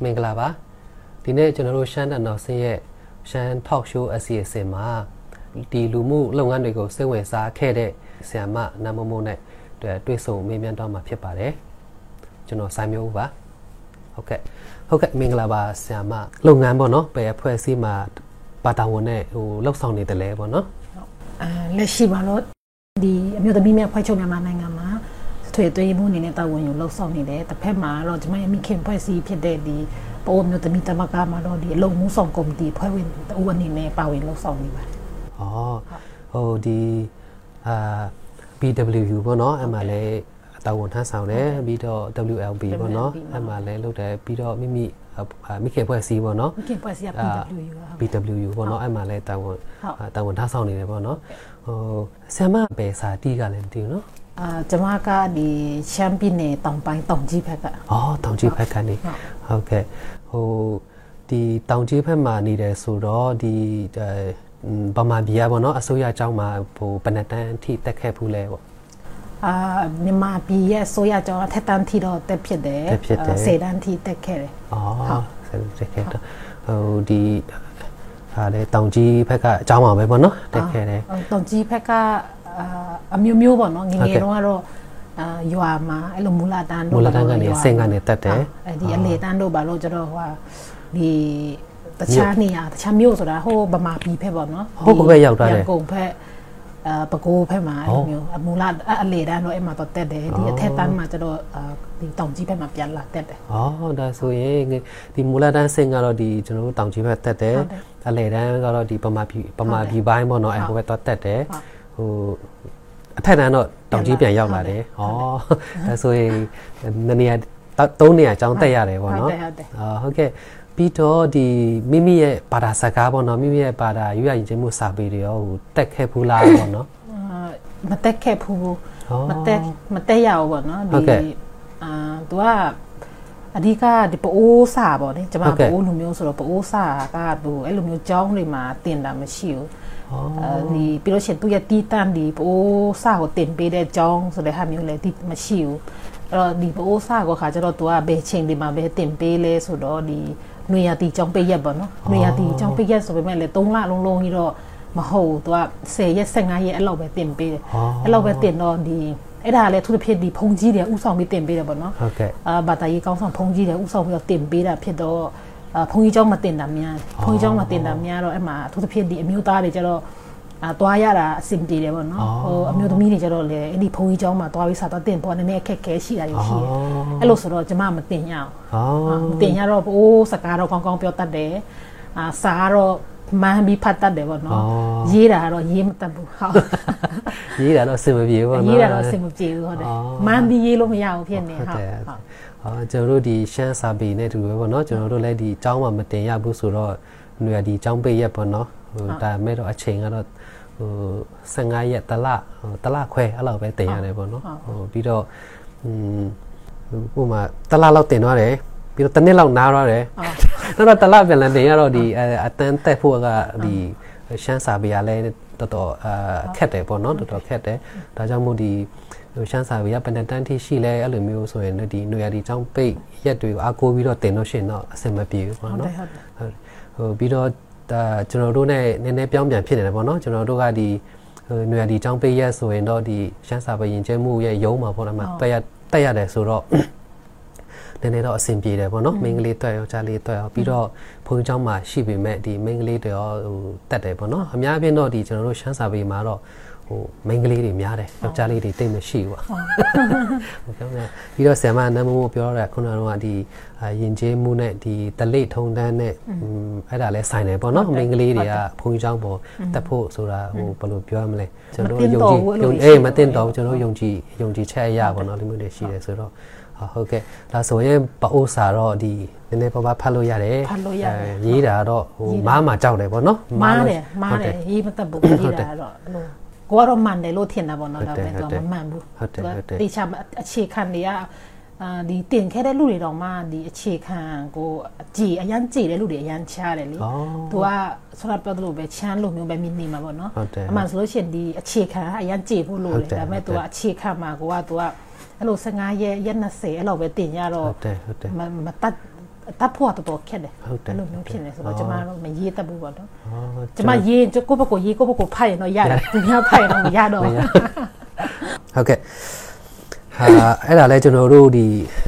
ကမင်္ဂလာပါဒီနေ့ကျွန်တော်တို့ရှမ်းတန်တော်ဆင်းရဲ့ရှမ်း talk show အစီအစဉ်မှာဒီလူမှုလုပ်ငန်းတွေကိုစိတ်ဝင်စားခဲ့တဲ့ဆရာမနမမိုးနဲ့တွေ့ဆုံမေးမြန်းတော့မှာဖြစ်ပါတယ်ကျွန်တော်စိုင်းမျိုးပါဟုတ်ကဲ့ဟုတ်ကဲ့မင်္ဂလာပါဆရာမလုပ်ငန်းပေါ့နော်ဘယ်အဖွဲ့အစည်းမှာပါတာဝန်နဲ့ဟိုလှုပ်ဆောင်နေတယ်လဲပေါ့နော်အဲလက်ရှိမှာတော့ဒီအမျိုးသမီးများဖွဲ့ချုပ်မြန်မာနိုင်ငံမှာ ထွေသွေးမှုအနေနဲ့တာဝန်ယူလှုပ်ဆောင်နေတယ်တစ်ဖက်မှာတော့ကျွန်မရဲ့မိခင်ဖွဲ့စည်းဖြစ်တဲ့ဒီပိုးမျိုးသမီးတမကမှာတော့ဒီအလုံမှုဆောင်ကော်မတီဖွဲ့ဝင်တဦးအနေနဲ့ပါဝင်လှုပ်ဆောင်နေပါတယ်။ဩဟိုဒီအာ BWU ပေါ့နော်အဲ့မှာလည်းတာဝန်ထမ်းဆောင်တယ်ပြီးတော့ WLB ပေါ့နော်အဲ့မှာလည်းလုပ်တယ်ပြီးတော့မိမိမိခင်ဖွဲ့စည်းပေါ့နော်မိခင်ဖွဲ့စည်းက BWU BWU ပေါ့နော်အဲ့မှာလည်းတာဝန်တာဝန်ထမ်းဆောင်နေတယ်ပေါ့နော်ဟိုဆ iam ဘယ်စာတီးကလည်းမသိဘူးနော် အာကျမကဒီရှမ်းပြည်နယ်တောင်ပိုင်းတောင်ကြီးဘက်ကအော်တောင်ကြီးဘက်ကနေဟုတ်ကဲ့ဟိုဒီတောင်ကြီးဘက်မှာနေတယ်ဆိုတော့ဒီဗမာပြည်ကပေါ့နော်အစိုးရအကြောင်းမှာဟိုပနတန်းအထိတက်ခဲ့ဘူးလဲပေါ့အာမြန်မာပြည်ရဲ့ဆိုရကြောင်းထက်တန်းထီတော့တက်ဖြစ်တယ်ဆယ်တန်းထီတက်ခဲ့တယ်။အော်ဆယ်တက်ခဲ့တော့ဟိုဒီဟာလေတောင်ကြီးဘက်ကအကြောင်းပါပဲပေါ့နော်တက်ခဲ့တယ်။တောင်ကြီးဘက်က အမျိုးမျိုးပေါ့နော်ငငယ်တော့ကတော့အာရွာမှာအဲ့လိုမူလာတန်းတို့မူလာတန်းကနေစင်ကနေတက်တယ်အဲ့ဒီအလေတန်းတို့ဘာလို့ကျတော့ဟိုဒီတခြားနေရာတခြားမြို့ဆိုတာဟိုဗမာပြည်ဖက်ပေါ့နော်ဟုတ်ကဲ့ရောက်တာလေကုန်ဖက်အာပကိုးဖက်မှာအဲ့လိုမျိုးအမူလာအလေတန်းတော့အဲ့မှာတော့တက်တယ်ဒီအထက်တန်းမှာကျတော့ဒီတောင်ကြီးဘက်မှာပြန်လာတက်တယ်။အော်ဒါဆိုရင်ဒီမူလာတန်းစင်ကတော့ဒီကျွန်တော်တို့တောင်ကြီးဘက်တက်တယ်အလေတန်းကတော့ဒီပမာပြည်ပမာပြည်ပိုင်းပေါ့နော်အဲ့ဟိုဘက်တော့တက်တယ် ဟိုအထက်တန်းတော့တောင်ကြီးပြန်ရောက်လာတယ်။ဩဒါဆိုရင်နနေရာသုံးနေရာအကြောင်းတက်ရတယ်ပေါ့နော်။ဟုတ်တယ်။ဟုတ်ကဲ့ပြီးတော့ဒီမိမိရဲ့ဘာသာစကားပေါ့နော်မိမိရဲ့ဘာသာရွရရင်ချင်းမှုစာပေတွေရောဟိုတက်ခဲ့ဘူးလားပေါ့နော်မတက်ခဲ့ဘူးမတက်မတက်ရဘူးပေါ့နော်ဒီအာသူကအဓိကဒီပအိုးစာပေါ့လေကျွန်မပအိုးလူမျိုးဆိုတော့ပအိုးစာကသူအဲ့လိုမျိုးကြောင်းတွေမှာတင်တာမရှိဘူး ဒီပြီးလို့ရှိရင်သူရဲ့တီးတန်းဒီပိုးစာကိုတင်ပေးတဲ့အကြောင်းဆိုတဲ့ဟာမျိုးလည်းဒီမရှိဘူးအဲ့တော့ဒီပိုးစာကိုခါကျတော့သူကဘယ်ချိန်ဒီမှာပဲတင်ပေးလဲဆိုတော့ဒီနွေရာတီကြောင်းပိတ်ရက်ပေါ့နော်နွေရာတီကြောင်းပိတ်ရက်ဆိုပေမဲ့လည်း3လလုံးလုံးကြီးတော့မဟုတ်သူက10ရက်15ရက်အဲ့လောက်ပဲတင်ပေးတယ်အဲ့လောက်ပဲတင်တော့ဒီအဲ့ဒါလည်းသူတစ်ဖြစ်ဒီဖုန်ကြီးတွေဥဆောင်ပြီးတင်ပေးတယ်ပေါ့နော်ဟုတ်ကဲ့အာဘာသာရေးကောင်းဆောင်ဖုန်ကြီးတွေဥဆောင်ပြီးတော့တင်ပေးတာဖြစ်တော့အာ ဘုန်းကြီးเจ้าမတင်တာများဘုန်းကြီးเจ้าမတင်တာများတော့အဲ့မှာအထူးသဖြင့်ဒီအမျိုးသားတွေကျတော့အာသွားရတာအဆင်ပြေတယ်ပေါ့နော်ဟိုအမျိုးသမီးတွေကျတော့လေအဲ့ဒီဘုန်းကြီးเจ้าမှာသွားပြီးစားတော့တင်ပေါ်နည်းနည်းအခက်ခဲရှိတာอยู่ရှိတယ်အဲ့လိုဆိုတော့ကျမမတင်ရအောင်မတင်ရတော့အိုးစကားတော့ကောင်းကောင်းပြောတတ်တယ်အာစားတော့မန်းပြီးဖတ်တတ်တယ်ပေါ့နော်ရေးတာကတော့ရေးမတတ်ဘူးဟုတ် ရေးတာတော့အဆင်မပြေဘူးပေါ့နော်ရေးတာတော့အဆင်မပြေဘူးဟုတ်တယ်မန်းပြီးရေးလို့မရဘူးဖြစ်နေဟုတ်ဟုတ်အာကျွန်တော်တို့ဒီရှမ်းစာပေနဲ့တူပဲပေါ့နော်ကျွန်တော်တို့လည်းဒီအကြောင်းမှမတင်ရဘူးဆိုတော့ຫນွေဒီအကြောင်းပိတ်ရက်ပေါ့နော်ဟိုဒါမဲ့တော့အချိန်ကတော့ဟို15ရက်တလဟိုတလခွဲအဲ့လိုပဲတင်ရတယ်ပေါ့နော်ဟိုပြီးတော့อืมဟိုမှာတလလောက်တင်သွားတယ်ပြီးတော့တစ်နှစ်လောက်နားရတယ်နောက်တော့တလပြန်လည်တင်ရတော့ဒီအတန်းတက်ဖို့ကဒီ ရှမ်းစာပေကလည်းတော်တော်အာခက်တယ်ပေါ့နော်တော်တော်ခက်တယ်ဒါကြောင့်မို့ဒီဟိုရှမ်းစာပေကပဏ္ဍတန်းထိရှိလဲအဲ့လိုမျိုးဆိုရင်ဒီနွေရာဒီចောင်းပိတ်ရက်တွေကိုအားကိုးပြီးတော့တင်လို့ရှိရင်တော့အဆင်မပြေဘူးပေါ့နော်ဟုတ်တယ်ဟုတ်တယ်ဟိုပြီးတော့ဒါကျွန်တော်တို့ ਨੇ နည်းနည်းပြောင်းပြန်ဖြစ်နေတယ်ပေါ့နော်ကျွန်တော်တို့ကဒီဟိုနွေရာဒီចောင်းပိတ်ရက်ဆိုရင်တော့ဒီရှမ်းစာပေရင်ကျဲမှုရဲ့ရုံးမှာပေါ့နော်မှာတက်ရတက်ရတယ်ဆိုတော့ နည်းနည်းတော့အဆင်ပြေတယ်ပေါ့နော်မိန်းကလေးတွေ့ရောကြားလေးတွေ့ရောပြီးတော့ဘုန်းကြီးကျောင်းမှာရှိပေမဲ့ဒီမိန်းကလေးတွေရောဟိုတက်တယ်ပေါ့နော်အများအားဖြင့်တော့ဒီကျွန်တော်တို့ရှမ်းစာပေမှာတော့ဟိုမိန်းကလေးတွေများတယ်ယောက်ျားလေးတွေတိတ်မရှိဘူးဟုတ်ကဲ့ပြီးတော့ဆရာမနမမိုးပြောရတာခုနကတော့ဒီယဉ်ကျေးမှုနဲ့ဒီတလိထုံတန်းနဲ့အဲ့ဒါလဲဆိုင်တယ်ပေါ့နော်မိန်းကလေးတွေကဘုန်းကြီးကျောင်းပေါ်တက်ဖို့ဆိုတာဟိုဘယ်လိုပြောရမလဲကျွန်တော်တို့ယုံကြည်ယုံအေးမတင်တော့ကျွန်တော်ယုံကြည်ယုံကြည်ချက်အရာပေါ့နော်ဒီမျိုးတွေရှိတယ်ဆိုတော့ ဟုတ်ကဲ့ဒါဆိုရင်ပအိုးစာတော့ဒီနည်းနည်းပါးပါးဖတ်လို့ရတယ်ဖတ်လို့ရတယ်ရေးတာတော့ဟိုမားမှာကြောက်တယ်ပေါ့နော်မားတယ်မားတယ်ရေးမတတ်ဘူးရေးတာတော့ကိုကတော့မှန်တယ်လို့ထင်တာပေါ့နော်ဒါပေမဲ့သူကမမှန်ဘူးဟုတ်တယ်ဟုတ်တယ်တေချာအခြေခံတွေကအာဒီတင်ခဲ့တဲ့လူတွေတော့မှဒီအခြေခံကိုကြည်အရန်ကြည်တဲ့လူတွေအရန်ချားတယ်လေသူကဆိုတော့ပြောသလိုပဲချမ်းလိုမျိုးပဲမြင်နေမှာပေါ့နော်အမှန်ဆိုလို့ရှိရင်ဒီအခြေခံအရန်ကြည်ဖို့လို့လေဒါပေမဲ့သူကအခြေခံမှာကိုကသူက အဲ့လို15ရက်ရက်20အဲ့လိုပဲတင်ရတော့ဟုတ်တယ်ဟုတ်တယ်မတတ်တပ်ဖို့တော့ခက်တယ်အဲ့လိုမျိုးဖြစ်နေဆိုတော့ကျမတို့မရေးတတ်ဘူးပေါ့နော်ကျမရေးကိုဘကိုရေးကိုဘကိုဖတ်ရင်တော့ရတယ်သူများဖတ်ရင်တော့မရတော့ဟုတ်ကဲ့ဟာအဲ့ဒါလဲကျွန်တော်တို့ဒီ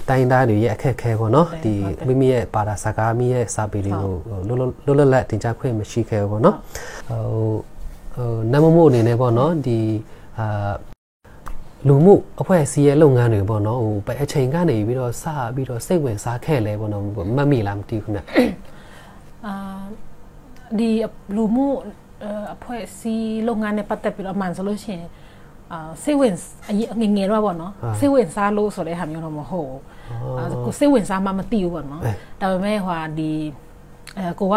တိုင်းသားတွေရဲ့အခက်အခဲပေါ့နော်ဒီမိမိရဲ့ဘာသာစကားမိရဲ့စာပေတွေကိုလွတ်လွတ်လပ်လပ်တင်ကြားခွင့်မရှိခဲ့ဘူးပေါ့နော်ဟိုဟိုနမမို့အနေနဲ့ပေါ့နော်ဒီအာ လူမှုအဖွဲ့အစည်းရဲ့လုပ်ငန်းတွေပေါ့နော်ဟိုအချိန်ကနေပြီးတော့စပြီးတော့စိတ်ဝင်စားခဲ့လဲပေါ့နော်မတ်မိလားမသိဘူးခင်ဗျအာဒီလူမှုအဖွဲ့အစည်းလုပ်ငန်းနဲ့ပတ်သက်ပြီးတော့အမှန်ဆိုလို့ရှိရင်အာစိတ်ဝင်ငငယ်တော့ပေါ့နော်စိတ်ဝင်စားလို့ဆိုတဲ့ဟာမျိုးတော့မဟုတ်ဘူးအာကိုစိတ်ဝင်စားမှမသိဘူးပေါ့နော်ဒါပေမဲ့ဟိုဒီအဲကိုက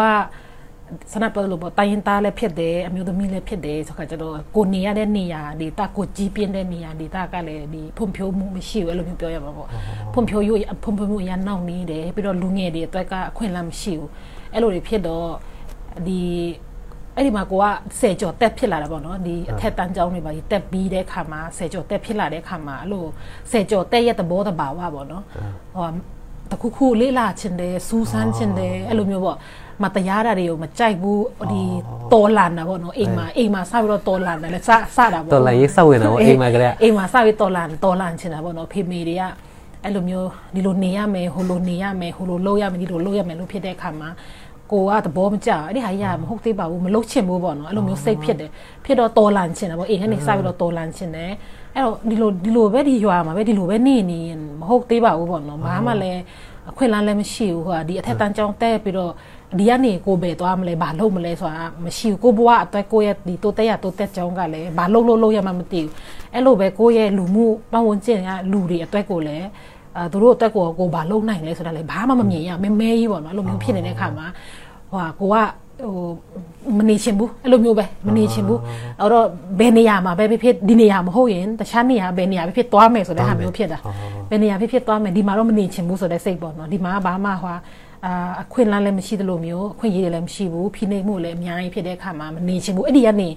စနပ်ပြောလို့ပေါ့တိုင်းရင်သားလည်းဖြစ်တယ်အမျိုးသမီးလည်းဖြစ်တယ်ဆိုခါကျတော့ကိုနေရတဲ့နေရာဒေတာကိုကြီးပြင်းတဲ့နေရာဒေတာကလည်းဒီဖွံ့ဖြိုးမှုမရှိဘူးအဲ့လိုမျိုးပြောရမှာပေါ့ဖွံ့ဖြိုးရေးဖွံ့ဖြိုးမှုအရင်နောက်နေတယ်ပြီးတော့လူငယ်တွေအတွက်ကအခွင့်အလမ်းမရှိဘူးအဲ့လိုတွေဖြစ်တော့ဒီအဲ့ဒီမှာကိုကဆယ်ကျော်တက်ဖြစ်လာတာပေါ့နော်ဒီအထက်တန်းကျောင်းတွေပါတက်ပြီးတဲ့ခါမှာဆယ်ကျော်တက်ဖြစ်လာတဲ့ခါမှာအဲ့လိုဆယ်ကျော်တက်ရဲ့သဘောတဘာဝပေါ့နော်ဟိုတခုခုလေးလာချင်တယ်စူးစမ်းချင်တယ်အဲ့လိုမျိုးပေါ့ မတရားတာတွေကိုမကြိုက်ဘူးဒီတော်လန်တာပေါ့နော်အိမ်မှာအိမ်မှာစပြီးတော့တော်လန်တယ်လေစစတာပေါ့တော်လန်ရေးစောက်ဝင်တာပေါ့အိမ်မှာကလေးအိမ်မှာစပြီးတော်လန်တော်လန်ချင်တာပေါ့နော်ဖေမေတွေကအဲ့လိုမျိုးဒီလိုနေရမယ်ဟိုလိုနေရမယ်ဟိုလိုလုပ်ရမယ်ဒီလိုလုပ်ရမယ်လို့ဖြစ်တဲ့အခါမှာကိုကသဘောမကျအဲ့ဒီဟာကြီးကမဟုတ်သေးပါဘူးမလုပ်ချင်ဘူးပေါ့နော်အဲ့လိုမျိုးစိတ်ဖြစ်တယ်ဖြစ်တော့တော်လန်ချင်တယ်ပေါ့အိမ်ကနေစပြီးတော့တော်လန်ချင်တယ်အဲ့တော့ဒီလိုဒီလိုပဲဒီရွာမှာပဲဒီလိုပဲနေနေမဟုတ်သေးပါဘူးပေါ့နော်ဘာမှလည်းအခွင့်အလမ်းလည်းမရှိဘူးဟိုကဒီအထက်တန်းကျောင်းတက်ပြီးတော့ ဒီကနေကိုပဲသွားမလဲဘာလုပ်မလဲဆိုတာမရှိဘူးကိုဘွားအတွက်ကိုရဲ့ဒီတိုးတက်ရတိုးတက်ကြောင်းကလည်းဘာလုပ်လို့လုပ်ရမှမသိဘူးအဲ့လိုပဲကိုရဲ့လူမှုပတ်ဝန်းကျင်ကလူတွေအတွက်ကိုလည်းအာသူတို့အတွက်ကိုကိုဘာလုပ်နိုင်လဲဆိုတာလည်းဘာမှမမြင်ရမဲမဲကြီးပေါ့နော်အဲ့လိုမျိုးဖြစ်နေတဲ့အခါမှာဟိုကိုကဟိုမနေချင်ဘူးအဲ့လိုမျိုးပဲမနေချင်ဘူးအဲ့တော့ဘယ်နေရာမှာပဲဖြစ်ဖြစ်ဒီနေရာမဟုတ်ရင်တခြားနေရာဘယ်နေရာပဲဖြစ်သွားမယ်ဆိုတဲ့ဟာမျိုးဖြစ်တာဘယ်နေရာဖြစ်ဖြစ်သွားမယ်ဒီမှာတော့မနေချင်ဘူးဆိုတဲ့စိတ်ပေါ့နော်ဒီမှာဘာမှဟို အာအခွင့်အလမ်းလည်းမရှိသလိုမျိုးအခွင့်အရေးတွေလည်းမရှိဘူးဖိနှိပ်မှုလည်းအများကြီးဖြစ်တဲ့အခါမှာမနေချင်ဘူးအဲ့ဒီကနေ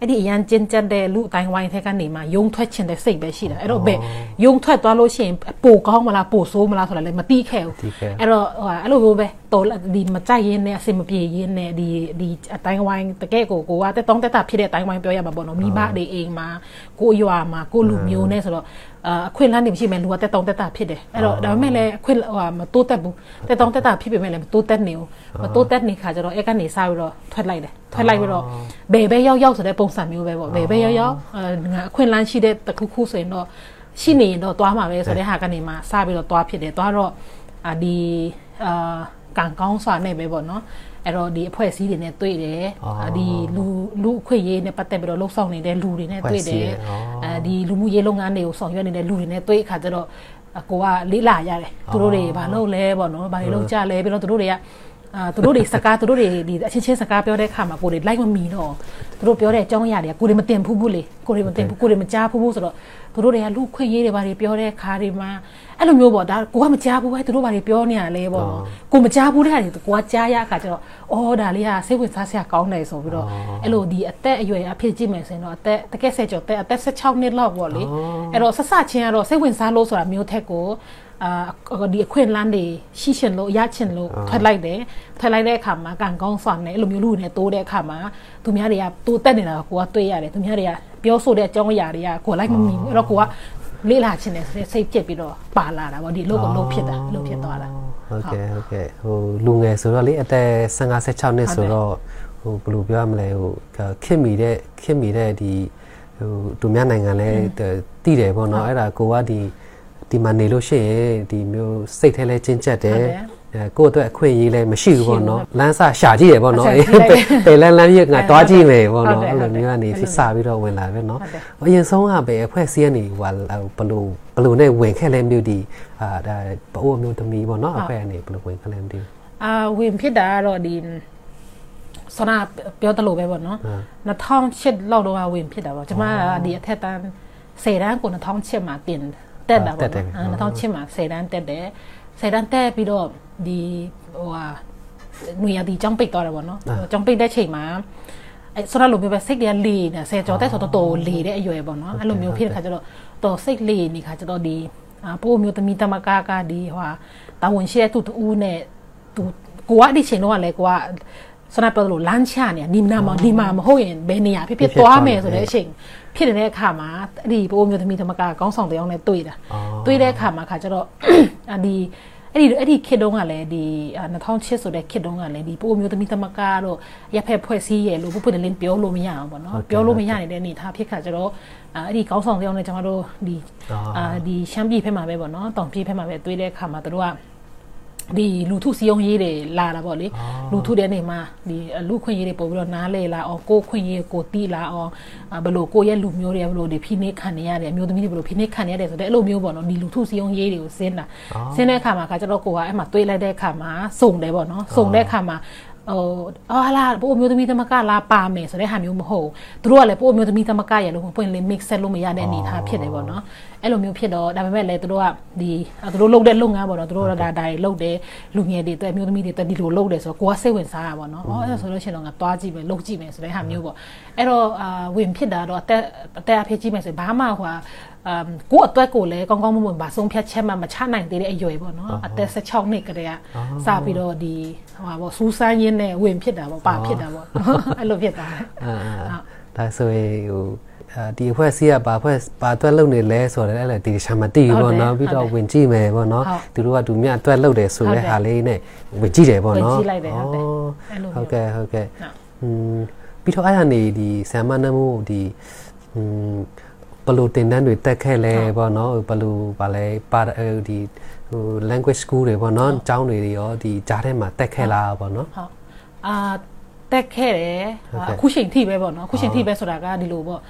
အဲ့ဒီအရန်ကျဉ်ကျက်တဲ့လူအတိုင်းဝိုင်းထဲကနေမှယုံထွက်ချင်တဲ့စိတ်ပဲရှိတာအဲ့တော့ဘယ်ယုံထွက်သွားလို့ရှိရင်ပိုကောင်းမလားပိုဆိုးမလားဆိုတာလည်းမသိခဲ့ဘူးအဲ့တော့ဟိုအဲ့လိုမျိုးပဲတော်ဒီမကြိုက်ရင်းနဲ့အစင်မပြေရင်းနဲ့ဒီဒီအတိုင်းဝိုင်းတကယ်ကိုကိုကတက်တောင်းတက်တာဖြစ်တဲ့အတိုင်းဝိုင်းပြောရမှာပေါ့နော်မိဘတွေအိမ်မှာကိုရွာမှာကိုလူမျိုးနဲ့ဆိုတော့အခွင့်အလမ်းတွေမရှိမယ်လူကတက်တောင်းတက်တာဖြစ်တယ်အဲ့တော့ဒါပေမဲ့လည်းအခွင့်ဟိုမတိုးတက်ဘူးတက်တောင်းတက်တာဖြစ်ပေမဲ့လည်းမတိုးတက်နေဘူးမတိုးတက်နေခါကျတော့အဲ့ကနေစပြီးတော့ထွက်လိုက်တယ် ထွက်လိုက်ပြီးတော့ဘယ်ပဲရောက်ရောက်ဆိုတဲ့ပုံစံမျိုးပဲပေါ့ဘယ်ပဲရောက်ရောက်အခွင့်အလမ်းရှိတဲ့တခုခုဆိုရင်တော့ရှိနေရင်တော့သွားမှာပဲဆိုတဲ့ဟာကနေမှစပြီးတော့သွားဖြစ်တယ်သွားတော့ဒီအာကံကောင်းစွာနဲ့ပဲပေါ့နော်အဲ့တော့ဒီအဖွဲ့အစည်းတွေနဲ့တွေ့တယ်ဒီလူလူအခွင့်အရေးနဲ့ပတ်သက်ပြီးတော့လှုပ်ဆောင်နေတဲ့လူတွေနဲ့တွေ့တယ်အဲဒီလူမှုရေးလုပ်ငန်းတွေကိုဆောင်ရွက်နေတဲ့လူတွေနဲ့တွေ့အခါကျတော့ကိုကလေးလာရတယ်သူတို့တွေဘာလုပ်လဲပေါ့နော်ဘာတွေလုပ်ကြလဲပြီးတော့သူတို့တွေက အာသူတို့တွေစကားသူတို့တွေဒီအချင်းချင်းစကားပြောတဲ့အခါမှာကိုတွေလိုက်မမီတော့သူတို့ပြောတဲ့အကြောင်းအရာတွေကကိုတွေမတင်ဘူးဘူးလေကိုတွေမတင်ဘူးကိုတွေမကြားဘူးဘူးဆိုတော့သူတို့တွေကလူခွင့်ရေးတွေဘာတွေပြောတဲ့ခါတွေမှာ အဲ့လိုမျိုးပေါ့ဒါကိုကမကြားဘူးပဲသူတို့ဘာတွေပြောနေရလဲပေါ့ကိုမကြားဘူးတဲ့ခါတွေကိုကကြားရအခါကျတော့အော်ဒါလေးကစိတ်ဝင်စားစရာကောင်းတယ်ဆိုပြီးတော့အဲ့လိုဒီအသက်အရွယ်အဖြစ်ကြည့်မယ်ဆိုရင်တော့အသက်တကယ်ဆက်ကျော်တဲ့အသက်16နှစ်လောက်ပေါ့လေအဲ့တော့ဆက်စချင်းကတော့စိတ်ဝင်စားလို့ဆိုတာမျိုးထက်ကိုအာဒီအခွင့်အလမ်းတွေရှိရှင်လို့ရချင်လို့ထွက်လိုက်တယ်ထွက်လိုက်တဲ့အခါမှာကံကောင်းစွာနဲ့အဲ့လိုမျိုးလူတွေနဲ့တိုးတဲ့အခါမှာသူများတွေကတိုးတက်နေတာကိုကတွေ့ရတယ်သူများတွေကပြောဆိုတဲ့အကြောင်းအရာတွေကကိုလိုက်မမြင်ဘူးအဲ့တော့ကိုက လေးလာချင်တယ်ဆိုတဲ့စိတ်ပြက်ပြီးတော့ပါလာတာဗောဒီလုတ်ကလုတ်ဖြစ်တာလုတ်ဖြစ်သွားတာဟုတ်ကဲ့ဟုတ်ကဲ့ဟိုလူငယ်ဆိုတော့လေအသက်15 16နှစ်ဆိုတော့ဟိုဘယ်လိုပြောရမလဲဟိုခင်မိတဲ့ခင်မိတဲ့ဒီဟိုသူများနိုင်ငံလဲတည်တယ်ပေါ့နော်အဲ့ဒါကိုကဒီဒီမှာနေလို့ရှိရင်ဒီမျိုးစိတ်ထဲလဲချင်းချက်တယ် ကိုယ့်အတွက်အခွင့်အရေးလည်းမရှိဘူးပေါ့နော်လမ်းစရှာကြည့်ရပေါ့နော်ပယ်လန်းလမ်းပြငါတွားကြည့်မယ်ပေါ့နော်အဲ့လိုမျိုးကနေစပြီးတော့ဝင်လာပဲနော်အရင်ဆုံးကပဲအဖွဲ့အစည်းကနေဟိုဘလို့ဘလို့နဲ့ဝင်ခဲ့လဲမျိုးဒီအာဒါဘအိုးမျိုးသမီးပေါ့နော်အဖွဲ့ကနေဘလို့ဝင်ခဲ့လဲမသိဘူးအာဝင်ဖြစ်တာကတော့ဒီဆနာပြောတလို့ပဲပေါ့နော်2008လောက်တော့ဝင်ဖြစ်တာပေါ့ကျွန်မဒီအထက်တန်း10တန်းကို2008မှာတင်တက်တာပေါ့နော်2008မှာ10တန်းတက်တယ်10တန်းတက်ပြီးတော့ ဒီဟိုဟာငွေရဒီចောင်းပိတ်သွားတယ်ပေါ့နော်ចောင်းပိတ်တဲ့ချိန်မှာအဲဆိုတော့လိုမျိုးပဲစိတ်တွေကလေနေဆယ်ကျော်တက်ဆိုတော့တော်လေတဲ့အရွယ်ပေါ့နော်အဲ့လိုမျိုးဖြစ်တဲ့ခါကျတော့တော်စိတ်လေနေခါကျတော့ဒီပို့မျိုးသမီးတမကားကဒီဟိုဟာတာဝန်ရှိတဲ့သူတူနဲ့သူကိုကအဲ့ဒီချိန်တော့ကလည်းကိုကစနပ်ပြောလို့လမ်းချနေဒီနာမဒီမှာမဟုတ်ရင်ဘယ်နေရာဖြစ်ဖြစ်သွားမယ်ဆိုတဲ့အချိန်ဖြစ်တဲ့အခါမှာအဲ့ဒီပိုးမျိုးသမီးသမကကောင်းဆောင်တယောက်နဲ့တွေ့တာတွေ့တဲ့အခါမှာခါကျတော့ဒီ အဲ့ဒီအဲ့ဒီခစ်တုံးကလည်းဒီ2008ဆိုတဲ့ခစ်တုံးကလည်းဒီပိုးမျိုးသမီးသမကတော့ရက်ဖက်ဖွဲ့စည်းရလို့ပုပွတ်တလင်းပြောလို့မရအောင်ပေါ့နော်ပြောလို့မရနေတဲ့အနေထားဖြစ်ခါကျတော့အဲ့ဒီကောင်းဆောင်တယောက်နဲ့ကျွန်တော်တို့ဒီအာဒီရှမ်းပြည်ဖက်မှာပဲပေါ့နော်တောင်ပြည်ဖက်မှာပဲတွေ့တဲ့အခါမှာတို့က ဒီလူထုစီယုံရေးတွေလာတာပေါ့လေလူထုတဲ့နေမှာဒီလူခွင့်ရေးတွေပို့ပြီးတော့နားလေလာအောင်ကိုခွင့်ရေးကိုတီးလာအောင်ဘလို့ကိုရဲ့လူမျိုးတွေဘလို့ဒီဖိနှိခံနေရတယ်အမျိုးသမီးတွေဘလို့ဖိနှိခံနေရတယ်ဆိုတဲ့အဲ့လိုမျိုးပေါ့နော်ဒီလူထုစီယုံရေးတွေကိုစင်းတာစင်းတဲ့အခါမှာခါကျတော့ကိုကအဲ့မှာတွေးလိုက်တဲ့အခါမှာစုံတယ်ပေါ့နော်စုံတဲ့အခါမှာဟိုအော်လာပို့မျိုးသမီးသမကလာပါမယ်ဆိုတဲ့ဟာမျိုးမဟုတ်သူတို့ကလည်းပို့မျိုးသမီးသမကရလို့ပွင့်လေး mix ဆက်လို့မရတဲ့အနေအထားဖြစ်တယ်ပေါ့နော် အဲ့လိုမျိုးဖြစ်တော့ဒါပေမဲ့လည်းသူတို့ကဒီသူတို့လုပ်တဲ့လုပ်ငန်းပေါ့နော်သူတို့ကဒါဒါတွေလုပ်တယ်လူငယ်တွေအတွက်မျိုးသမီးတွေအတွက်ဒီလိုလုပ်တယ်ဆိုတော့ကိုကစိတ်ဝင်စားတာပေါ့နော်အော်အဲ့ဒါဆိုလို့ရှိရင်တော့ငါသွားကြည့်မယ်လုပ်ကြည့်မယ်ဆိုတဲ့ဟာမျိုးပေါ့အဲ့တော့အာဝင်ဖြစ်တာတော့အသက်အသက်အဖြစ်ကြည့်မယ်ဆိုရင်ဘာမှဟိုအမ်ကိုအတွက်ကိုလည်းကောင်းကောင်းမွန်မွန်ပါဆုံးဖြတ်ချက်မှမချနိုင်သေးတဲ့အရွယ်ပေါ့နော်အသက်16နှစ်ကတည်းကစပြီးတော့ဒီဟိုပါပေါ့စူးစမ်းရင်းနဲ့ဝင်ဖြစ်တာပေါ့ပါဖြစ်တာပေါ့အဲ့လိုဖြစ်တာအာဒါဆိုရင်ဟို ဒီအဖွဲ့အစည်းကဘာအဖွဲ့ဘာအတွက်လုပ်နေလဲဆိုတော့လည်းဒီရှာမတိဘူးပေါ့နော်ပြီးတော့ဝင်ကြည့်မယ်ပေါ့နော်သူတို့ကသူမြအတွက်လုပ်တယ်ဆိုတဲ့ဟာလေးနဲ့ဝင်ကြည့်တယ်ပေါ့နော်ဝင်ကြည့်လိုက်တယ်ဟုတ်တယ်ဟုတ်ကဲ့ဟုတ်ကဲ့อืมပြီးတော့အဲ့ဒါနေဒီဆမ်မနမှုဒီอืมဘလို့တင်တန်းတွေတက်ခဲ့လဲပေါ့နော်ဘလို့ဗာလဲပါဒီဟို language school တွေပေါ့နော်ကျောင်းတွေရောဒီကြားထဲမှာတက်ခဲ့လားပေါ့နော်ဟုတ်အာတက်ခဲ့တယ်အခုချိန်ထိပဲပေါ့နော်အခုချိန်ထိပဲဆိုတာကဒီလိုပေါ့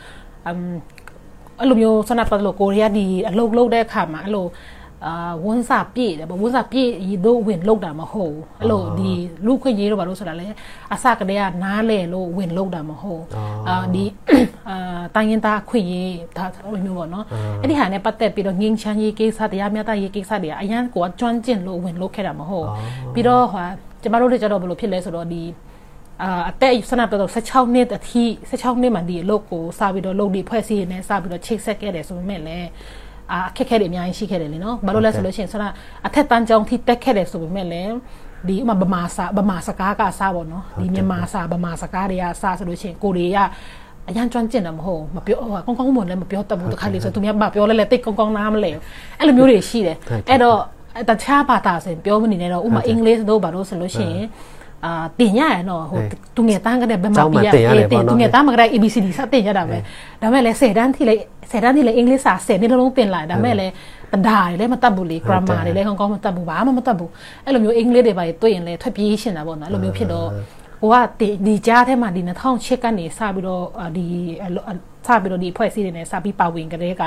အမ်အဲ့လိုမျိုးဆန္ဒပတ်လို့ကိုရီးယားဒီအလုပ်လုပ်တဲ့အခါမှာအဲ့လိုအာဝန်စာပြည့်တယ်ဗောဝန်စာပြည့်ရီတို့ဝင်လောက်တာမဟုတ်ဘူးအဲ့လိုဒီလူခွင့်ရေးတော့ဘာလို့ဆိုတာလဲအစကတည်းကနားလဲလို့ဝင်လောက်တာမဟုတ်အာဒီအာတိုင်းရင်သားခွင့်ရေးဒါလိုမျိုးပေါ့နော်အဲ့ဒီဟာနဲ့ပတ်သက်ပြီးတော့ငင်းချမ်းရေးကိစ္စတရားမျှတရေးကိစ္စတွေအရန်ကိုကျွမ်းကျင်လို့ဝင်လောက်ခဲ့တာမဟုတ်ပြီးတော့ဟာကျမတို့တွေကြတော့ဘယ်လိုဖြစ်လဲဆိုတော့ဒီ အာအသက်ဆန္ဒပြတော့16နှစ်အထိ16နှစ်မှဒီအလုပ်ကိုစပြီးတော့လုပ်ဒီဖွဲ့စည်းနေစပြီးတော့ချိတ်ဆက်ခဲ့တယ်ဆိုပေမဲ့လည်းအာအခက်ခဲတွေအများကြီးရှိခဲ့တယ်လीနော်ဘာလို့လဲဆိုလို့ရှိရင်ဆန္ဒအထက်တန်းကျောင်းထိတက်ခဲ့တယ်ဆိုပေမဲ့လည်းဒီဥမာဗမာစာဗမာစကားကစားပေါ့နော်ဒီမြန်မာစာဗမာစကားတွေကစားဆိုလို့ရှိရင်ကိုတွေကအရန်ကျွမ်းကျင်တယ်မဟုတ်မပြောကောင်းကောင်းမွန်လည်းမပြောတတ်ဘူးတခါလေဆိုသူများမပြောလဲလဲတိတ်ကောင်းကောင်းနားမလဲအဲ့လိုမျိုးတွေရှိတယ်အဲ့တော့တခြားဘာသာဆိုရင်ပြောမနေနဲ့တော့ဥမာအင်္ဂလိပ်တို့ဘာလို့ဆိုလို့ရှိရင် အာတင်ရရနော်ဟိုသူငယ်တန်းကတည်းကဘယ်မှာပြရတင်သူငယ်တန်းမှာကတည်းက ABCD စတင်ရတာပဲဒါမဲ့လည်း10တန်းထိလည်း10တန်းထိလည်းအင်္ဂလိပ်စာ10နှစ်လုံးတင်လာဒါမဲ့လည်းတဒါတွေလည်းမတတ်ဘူးလေ grammar တွေလည်းကောင်းကောင်းမတတ်ဘူးဘာမှမတတ်ဘူးအဲ့လိုမျိုးအင်္ဂလိပ်တွေပါတွေ့ရင်လည်းထွက်ပြေးရှင်တာပေါ့နော်အဲ့လိုမျိုးဖြစ်တော့ဟိုကဒီကြားထဲမှာဒီ2008ကနေစပြီးတော့ဒီစပြီးတော့ဒီဖွဲ့စည်းတွေနဲ့စပြီးပါဝင်ကြတဲ့က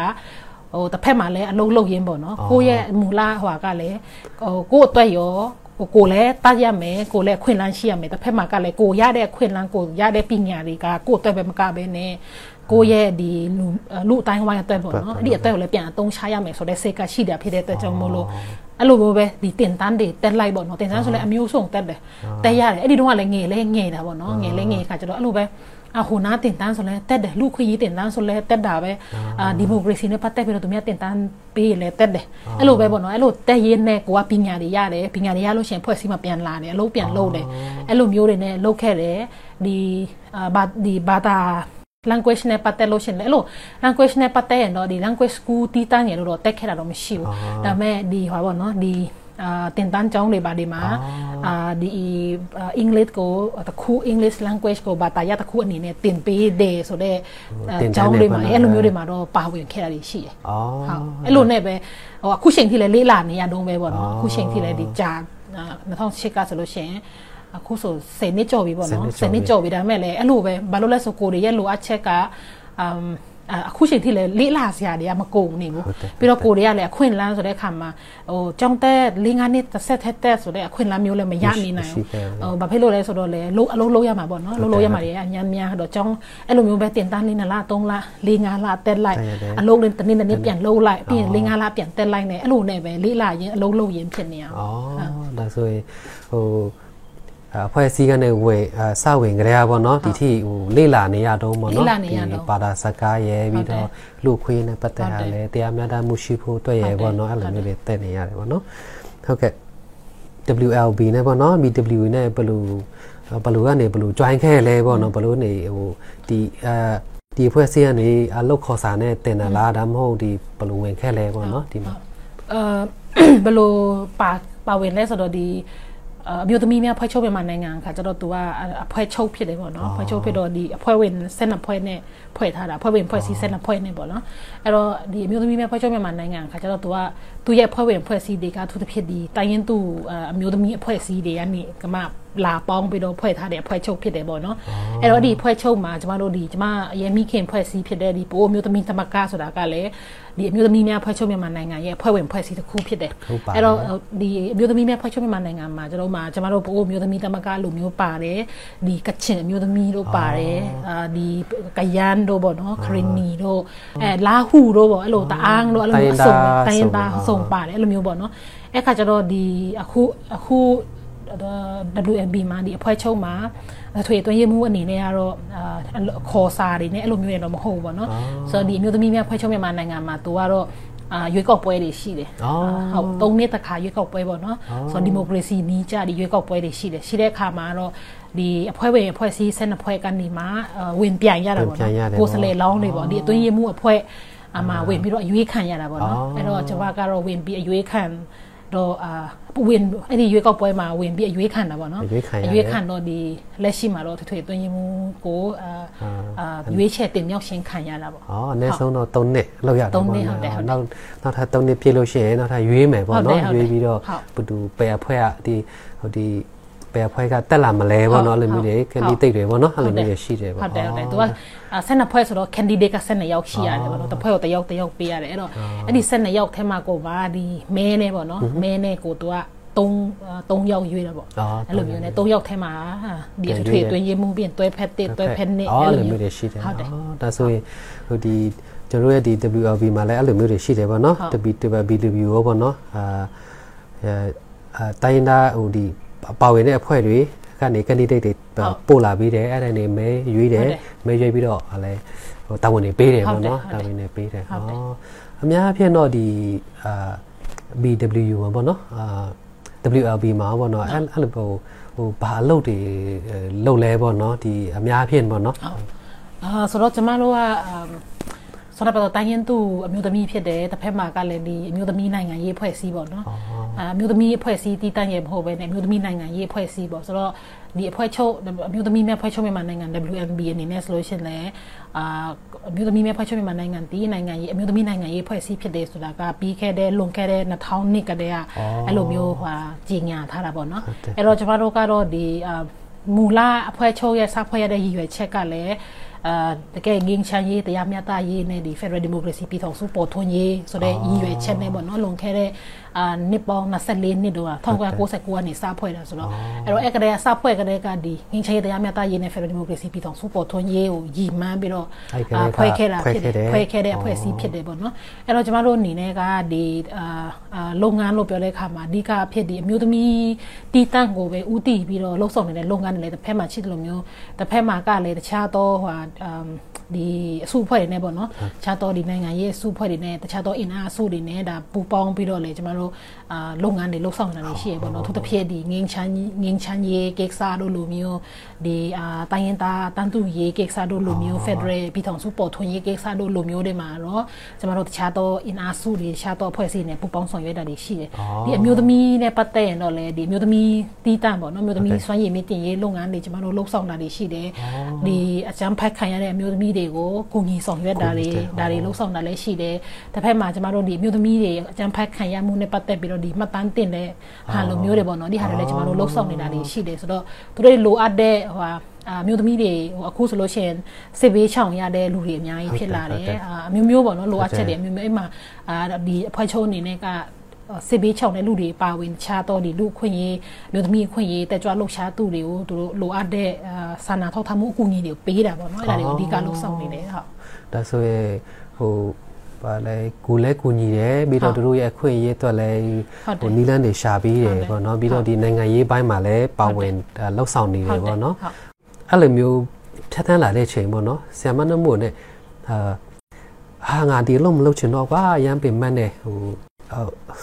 ဟိုတစ်ဖက်မှာလည်းအလုံးလုံးရင်းပေါ့နော်ကိုယ့်ရဲ့မူလဟွာကလည်းဟိုကိုယ့်အတွက်ရောဟို ကိုလည်းတတ်ရမယ်ကိုလည်းခွင့်လန်းရှိရမယ်တစ်ဖက်မှာကလည်းကိုရတဲ့ခွင့်လန်းကိုရတဲ့ပညာတွေကကိုအတွက်ပဲမကဘဲနဲ့ကိုရဲ့ဒီလူလူအတိုင်းဝိုင်းအတွက်ပေါ့နော်အဲ့ဒီအတွက်ကိုလည်းပြန်အသုံးချရမယ်ဆိုတဲ့စိတ်ကရှိတယ်ဖြစ်တဲ့အတွက်ကြောင့်မို့လို့အဲ့လိုမျိုးပဲဒီတင်တန်းတွေတက်လိုက်ပေါ့နော်တင်တန်းဆိုလည်းအမျိုးစုံတက်တယ်တက်ရတယ်အဲ့ဒီတော့ကလည်းငယ်လဲငယ်တာပေါ့နော်ငယ်လဲငယ်ခါကျတော့အဲ့လိုပဲ အဟိုနာတင်တန်းဆိုလဲတက်တယ်လူခွင့်ရေးတင်တန်းဆိုလဲတက်တာပဲအာဒီမိုကရေစီနဲ့ပတ်သက်ပြီးတော့သူများတင်တန်းပေးလဲတက်တယ်အဲ့လိုပဲပေါ့နော်အဲ့လိုတက်ရေးနဲ့ကိုကပညာတွေရတယ်ပညာတွေရလို့ရှိရင်ဖွဲ့စည်းမှပြန်လာတယ်အလုပ်ပြန်လုပ်တယ်အဲ့လိုမျိုးတွေနဲ့လုပ်ခဲ့တယ်ဒီအာဘာဒီဘာသာ language နဲ့ပတ်သက်လို့ရှင်လေအဲ့လို language နဲ့ပတ်သက်ရင်တော့ဒီ language school တီးတန်းရလို့တော့တက်ခဲ့တာတော့မရှိဘူးဒါပေမဲ့ဒီဟောပါတော့ဒီ အာတင်တန်းကျောင်းတွေပါဒီမှာအာဒီအင်္ဂလိပ်ကိုတခု English language ကိုဘာသာရတခုအနေနဲ့တင်ပေးတယ်ဆိုတော့ကျောင်းတွေမှာအဲ့လိုမျိုးတွေမှာတော့ပါဝင်ခဲ့တာရှိတယ်။ဟုတ်အဲ့လိုနဲ့ပဲဟိုအခုချိန်ထိလည်းလေးလာနေရတော့ပဲပေါ့နော်အခုချိန်ထိလည်းဒီကြာ2008ကဆိုလို့ရှိရင်အခုဆို10နှစ်ကျော်ပြီပေါ့နော်10နှစ်ကျော်ပြီဒါပေမဲ့လည်းအဲ့လိုပဲဘာလို့လဲဆိုကိုတွေရဲ့လိုအပ်ချက်ကအမ် အခုချိန်ထိလည်းလေးလာစရာတွေကမကုန်နေဘူးပြီးတော့ကိုတွေကလည်းအခွင့်အလန်းဆိုတဲ့အခါမှာဟိုကြောင်းတက်၄၅နှစ်တစ်ဆက်ထက်တက်ဆိုတဲ့အခွင့်အလန်းမျိုးလည်းမရနိုင်နိုင်ဘူးဟိုဘာဖြစ်လို့လဲဆိုတော့လေလုံးအလုံးလုံးရမှာပေါ့နော်လုံးလုံးရမှာတွေအများများတော့ကြောင်းအဲ့လိုမျိုးပဲတင်တန်းလေးနလား၃လ၄၅လတက်လိုက်အလုံးလေးတစ်နေ့တစ်နေ့ပြန်လုံးလိုက်ပြီးရင်၄၅လပြန်တက်လိုက်နေအဲ့လိုနဲ့ပဲလေးလာရင်အလုံးလုံးရင်ဖြစ်နေအောင်ဩဒါဆိုရင်ဟို အဖွဲ့အစည်းကနေဝင်စဝင်ကြရပါတော့ဒီထိဟိုလေ့လာနေရတော့ပေါ့နော်ဒီပါတာစကားရဲပြီးတော့လူခွေးနဲ့ပတ်သက်ရလဲတရားမျှတမှုရှိဖို့တွေ့ရပေါ့နော်အဲ့လိုမျိုးတွေတက်နေရတယ်ပေါ့နော်ဟုတ်ကဲ့ WLB နဲ့ပေါ့နော် BW နဲ့ဘယ်လိုဘယ်လိုကနေဘယ်လို join ခဲ့လဲပေါ့နော်ဘယ်လိုနေဟိုဒီအဲဒီအဖွဲ့အစည်းကနေအလုတ်ခေါ်စာနဲ့တင်တယ်လားဒါမှမဟုတ်ဒီဘယ်လိုဝင်ခဲ့လဲပေါ့နော်ဒီမှာအာဘယ်လိုပါပါဝင်လဲဆိုတော့ဒီ အမျိုးသမီးများဖွဲ့ချုပ်မြန်မာနိုင်ငံခါကျတော့သူကအဖွဲချုပ်ဖြစ်တယ်ပေါ့နော်ဖွဲ့ချုပ်ဖြစ်တော့ဒီအဖွဲ့ဝင်ဆက်နှစ်ဖွဲ့နဲ့ဖွဲ့ထားတာဖွဲ့ဝင်ဖွဲ့စည်းဆက်နှစ်ဖွဲ့နဲ့ပေါ့နော်အဲ့တော့ဒီအမျိုးသမီးများဖွဲ့ချုပ်မြန်မာနိုင်ငံခါကျတော့သူကသူရဲ့ဖွဲ့ဝင်ဖွဲ့စည်းတွေကသူတစ်ဖြစ်ဒီတိုင်းရင်သူအမျိုးသမီးအဖွဲ့စည်းတွေကနေကမလာပေါင်းပြီးတော့ဖွဲ့ထားတဲ့အဖွဲ့ချုပ်ဖြစ်တယ်ပေါ့နော်အဲ့တော့ဒီဖွဲ့ချုပ်မှာကျမတို့ဒီကျမအရင်မိခင်ဖွဲ့စည်းဖြစ်တဲ့ဒီပိုးအမျိုးသမီးသမကဆိုတာကလည်းဒီအမျိုးသမီးများဖွဲ့ချုပ်မြန်မာနိုင်ငံရဲ့ဖွဲ့ဝင်ဖွဲ့စည်းတစ်ခုဖြစ်တယ်အဲ့တော့ဒီအမျိုးသမီးများဖွဲ့ချုပ်မြန်မာနိုင်ငံမှာကျွန်တော်မှာကျမတို့ပိုးအမျိုးသမီးသမကလိုမျိုးပါတယ်ဒီကချင်အမျိုးသမီးတို့ပါတယ်အာဒီကယန်တို့ပေါ့နော်ခရနီတို့အဲလာဟူတို့ပေါ့အဲ့လိုတအားတို့အဲ့လိုမျိုးအစုံတိုင်းသားအစုံပါတယ်အဲ့လိုမျိုးပေါ့နော်အဲ့ခါကျတော့ဒီအခုအခု WMB မှာဒီအဖွဲ့ချုပ်မှာထွေသွင်းရမှုအနေနဲ့ကတော့ခေါ်စာတွေနဲ့အဲ့လိုမျိုးရတော့မဟုတ်ဘူးပေါ့နော်ဆိုတော့ဒီအမျိုးသမီးများဖွဲ့ချုပ်မြန်မာနိုင်ငံမှာသူကတော့အာရွေးကောက်ပွဲတွေရှိတယ်ဟုတ်သုံးနှစ်တစ်ခါရွေးကောက်ပွဲပေါ့နော်ဆိုတော့ဒီမိုကရေစီနီးကြဒီရွေးကောက်ပွဲတွေရှိတယ်ရှိတဲ့အခါမှာတော့ဒီအဖွဲ့ဝင်အဖွဲ့စည်း၁၂ဖွဲ့ကနေမှဝင်ပြိုင်ရတာပေါ့နော်ကိုယ်စလဲလောင်းတွေပေါ့ဒီအတွင်းရမှုအဖွဲ့အမှာဝင်ပြီးတော့အရွေးခံရတာပေါ့နော်အဲ့တော့ကျွန်မကတော့ဝင်ပြီးအရွေးခံ တော့အာဝင်အဲ့ဒီရွေးကောက်ပွဲမှာဝင်ပြီးအရွေးခံတာပေါ့နော်အရွေးခံတော့ဒီလက်ရှိမှာတော့ထွေထွေအတွင်းရင်မှုကိုအာအာရွေးချက်တင်မြောက်ရှင်းခံရတာပေါ့อ๋อအနည်းဆုံးတော့3နှစ်လောက်ရတယ်ပေါ့နော်နောက်နောက်ထပ်3နှစ်ပြည့်လို့ရှိရင်နောက်ထပ်ရွေးမယ်ပေါ့နော်ရွေးပြီးတော့ဘသူပယ်အဖွဲ့ကဒီဟိုဒီ ပယ်ဖွဲ့ကတက်လာမလဲပေါ့နော်အဲ့လိုမျိုးတွေ candidate တွေပေါ့နော်အဲ့လိုမျိုးတွေရှိတယ်ပေါ့ဟုတ်တယ်ဟုတ်တယ်သူကဆက်နှစ်ဖွဲ့ဆိုတော့ candidate ကဆက်နှစ်ယောက်ရှိရတယ်ပေါ့နော်တစ်ဖွဲ့ကိုတစ်ယောက်တစ်ယောက်ပေးရတယ်အဲ့တော့အဲ့ဒီဆက်နှစ်ယောက်ထဲမှာကိုပါဒီမဲနဲ့ပေါ့နော်မဲနဲ့ကိုသူက3 3ယောက်ရွေးတာပေါ့အဲ့လိုမျိုးနဲ့3ယောက်ထဲမှာဒီထွေတွင်းရေးမှုပြင်တွဲဖက်တစ်တွဲဖက်နှစ်အဲ့လိုမျိုးတွေရှိတယ်ဟုတ်တယ်ဒါဆိုရင်ဟိုဒီကျွန်တော်ရဲ့ဒီ WLB မှာလည်းအဲ့လိုမျိုးတွေရှိတယ်ပေါ့နော် WBW ရောပေါ့နော်အာအဲတိုင်းသားဟိုဒီ ပါဝင်တဲ့အဖွဲ့တွေကနေ candidate တွေပို့လာပြီးတယ်အဲ့ဒါနေမဲရွေးတယ်မဲရွေးပြီးတော့အဲဟိုတာဝန်တွေပေးတယ်ပေါ့နော်တာဝန်တွေပေးတယ်ဟောအများအဖြစ်တော့ဒီအာ BW မှာပေါ့နော်အာ WLB မှာပေါ့နော်အဲ့အဲ့လိုဟိုဟိုဘာအလုပ်တွေလုပ်လဲပေါ့နော်ဒီအများအဖြစ်ပေါ့နော်အာဆိုတော့ကျမတို့က ဆိုတော့တိုင်းရင်သူအမျိုးသမီးဖြစ်တယ်တစ်ဖက်မှာကလည်းဒီအမျိုးသမီးနိုင်ငံရေးဖွဲ့စည်းပေါ့နော်အမျိုးသမီးအဖွဲ့အစည်းတည်တံ့ရမဟုတ်ပဲねအမျိုးသမီးနိုင်ငံရေးအဖွဲ့အစည်းပေါ့ဆိုတော့ဒီအဖွဲ့ချုပ်အမျိုးသမီးများဖွဲ့ချုပ်မြန်မာနိုင်ငံ WMB အနေနဲ့ဆိုလို့ရှိရင်လည်းအာအမျိုးသမီးများဖွဲ့ချုပ်မြန်မာနိုင်ငံဒီနိုင်ငံရေးအမျိုးသမီးနိုင်ငံရေးဖွဲ့စည်းဖြစ်တယ်ဆိုတာကပြီးခဲ့တဲ့လွန်ခဲ့တဲ့2000နှစ်ကတည်းကအဲ့လိုမျိုးဟာကြီးညာထားတာပေါ့နော်အဲ့တော့ကျမတို့ကတော့ဒီအာမူလအဖွဲ့ချုပ်ရဲ့စဖွဲ့ရတဲ့ရည်ရွယ်ချက်ကလည်း အာတကယ်ငင်းချမ်းရေးတရားမျှတရေးနဲ့ဒီ Federal Democracy ပြည်ထောင်စုပေါ်ထွန်းရေးဆိုတဲ့ရည်ရွယ်ချက်နဲ့ပေါ့နော်လွန်ခဲ့တဲ့အာနှစ်ပေါင်း24နှစ်တော့1999ကနေစဖွဲ့တာဆိုတော့အဲ့တော့အဲ့ကလေးကစဖွဲ့ကလေးကဒီငင်းချမ်းရေးတရားမျှတရေးနဲ့ Federal Democracy ပြည်ထောင်စုပေါ်ထွန်းရေးကိုရည်မှန်းပြီးတော့ဖွဲ့ခဲ့တာဖြစ်တယ်ဖွဲ့ခဲ့တဲ့အဖွဲ့အစည်းဖြစ်တယ်ပေါ့နော်အဲ့တော့ကျမတို့အနေနဲ့ကဒီအာလုပ်ငန်းလို့ပြောတဲ့အခါမှာအဓိကအဖြစ်ဒီအမျိုးသမီးတီးတန့်ကိုပဲဥတည်ပြီးတော့လှုပ်ဆောင်နေတဲ့လုပ်ငန်းတွေလည်းတစ်ဖက်မှာရှိတယ်လို့မျိုးတစ်ဖက်မှာကလည်းတခြားသောဟိုဒီအစုအဖွဲ့တွေနဲ့ပေါ့နော်တခြားသောဒီနိုင်ငံရေးအစုအဖွဲ့တွေနဲ့တခြားသောအင်အားအစုတွေနဲ့ဒါပူပေါင်းပြီးတော့လေကျမတို့ အာလုပ်ငန်းတွေလှုပ်ဆောင်နေတာရှိရပေါ့နော်သူတစ်ဖြစ်ဒီငင်းချမ်းငင်းချမ်းရေးကိစ္စတို့လိုမျိုးဒီအာတိုင်းရင်သားတန်တူရေးကိစ္စတို့လိုမျိုး Federal ပြည်ထောင်စုပေါ်ထွန်းရေးကိစ္စတို့လိုမျိုးတွေမှာတော့ကျမတို့တခြားသောအင်အားစုတွေတခြားသောအဖွဲ့အစည်းတွေပူပေါင်းဆောင်ရွက်တာတွေရှိတယ်ဒီအမျိုးသမီးနဲ့ပတ်သက်ရင်တော့လေဒီအမျိုးသမီးတီးတန့်ပေါ့နော်အမျိုးသမီးစွမ်းရည်မြင့်တင်ရေးလုပ်ငန်းတွေကျမတို့လှုပ်ဆောင်တာတွေရှိတယ်ဒီအကြမ်းဖက်ခံရတဲ့အမျိုးသမီးတွေကိုကိုညီဆောင်ရွက်တာတွေဒါတွေလှုပ်ဆောင်တာလည်းရှိတယ်တစ်ဖက်မှာကျမတို့ဒီအမျိုးသမီးတွေအကြမ်းဖက်ခံရမှုနဲ့ပတ်သက်ပြီးတော့ဒီမှတ်တမ်းတင်တဲ့ဟာလိုမျိုးတွေပေါ့နော်ဒီဟာတွေလည်းကျမတို့လှုပ်ဆောင်နေတာတွေရှိတယ်ဆိုတော့သူတို့လိုအပ်တဲ့ဟိုဟာအမျိုးသမီးတွေဟိုအခုဆိုလို့ရှိရင်စစ်ဘေးချောင်ရတဲ့လူတွေအများကြီးဖြစ်လာတယ်အမျိုးမျိုးပေါ့နော်လိုအပ်ချက်တွေအမျိုးမျိုးအဲ့မှာအာဒီအဖွဲ့ချုပ်အနေနဲ့ကစစ်ဘေးချောင်တဲ့လူတွေပါဝင်ခြားတော့ဒီလူခွင့်ရေးမျိုးသမီးခွင့်ရေးတက်ကြွလှုပ်ရှားသူတွေကိုသူတို့လိုအပ်တဲ့စာနာထောက်ထားမှုအကူအညီတွေကိုပေးတာပေါ့နော်အဲ့ဒါတွေကိုအဓိကလှုပ်ဆောင်နေတယ်ဟုတ်ဒါဆိုရင်ဟို ပါလဲကိုလဲကိုညီတယ်ပြီးတော့တို့ရဲ့အခွင့်အရေးအတွက်လဲဟိုနီလန်းတွေရှာပြီးတယ်ပေါ့နော်ပြီးတော့ဒီနိုင်ငံရေးပိုင်းမှာလဲပါဝင်လှုပ်ဆောင်နေတယ်ပေါ့နော်အဲ့လိုမျိုးဖြတ်သန်းလာတဲ့ချိန်ပေါ့နော်ဆီယမနမို့နဲ့အာဟာငါဒီလုံးမလုပ်ချင်တော့ကွာရမ်းပင်မတ်နဲ့ဟို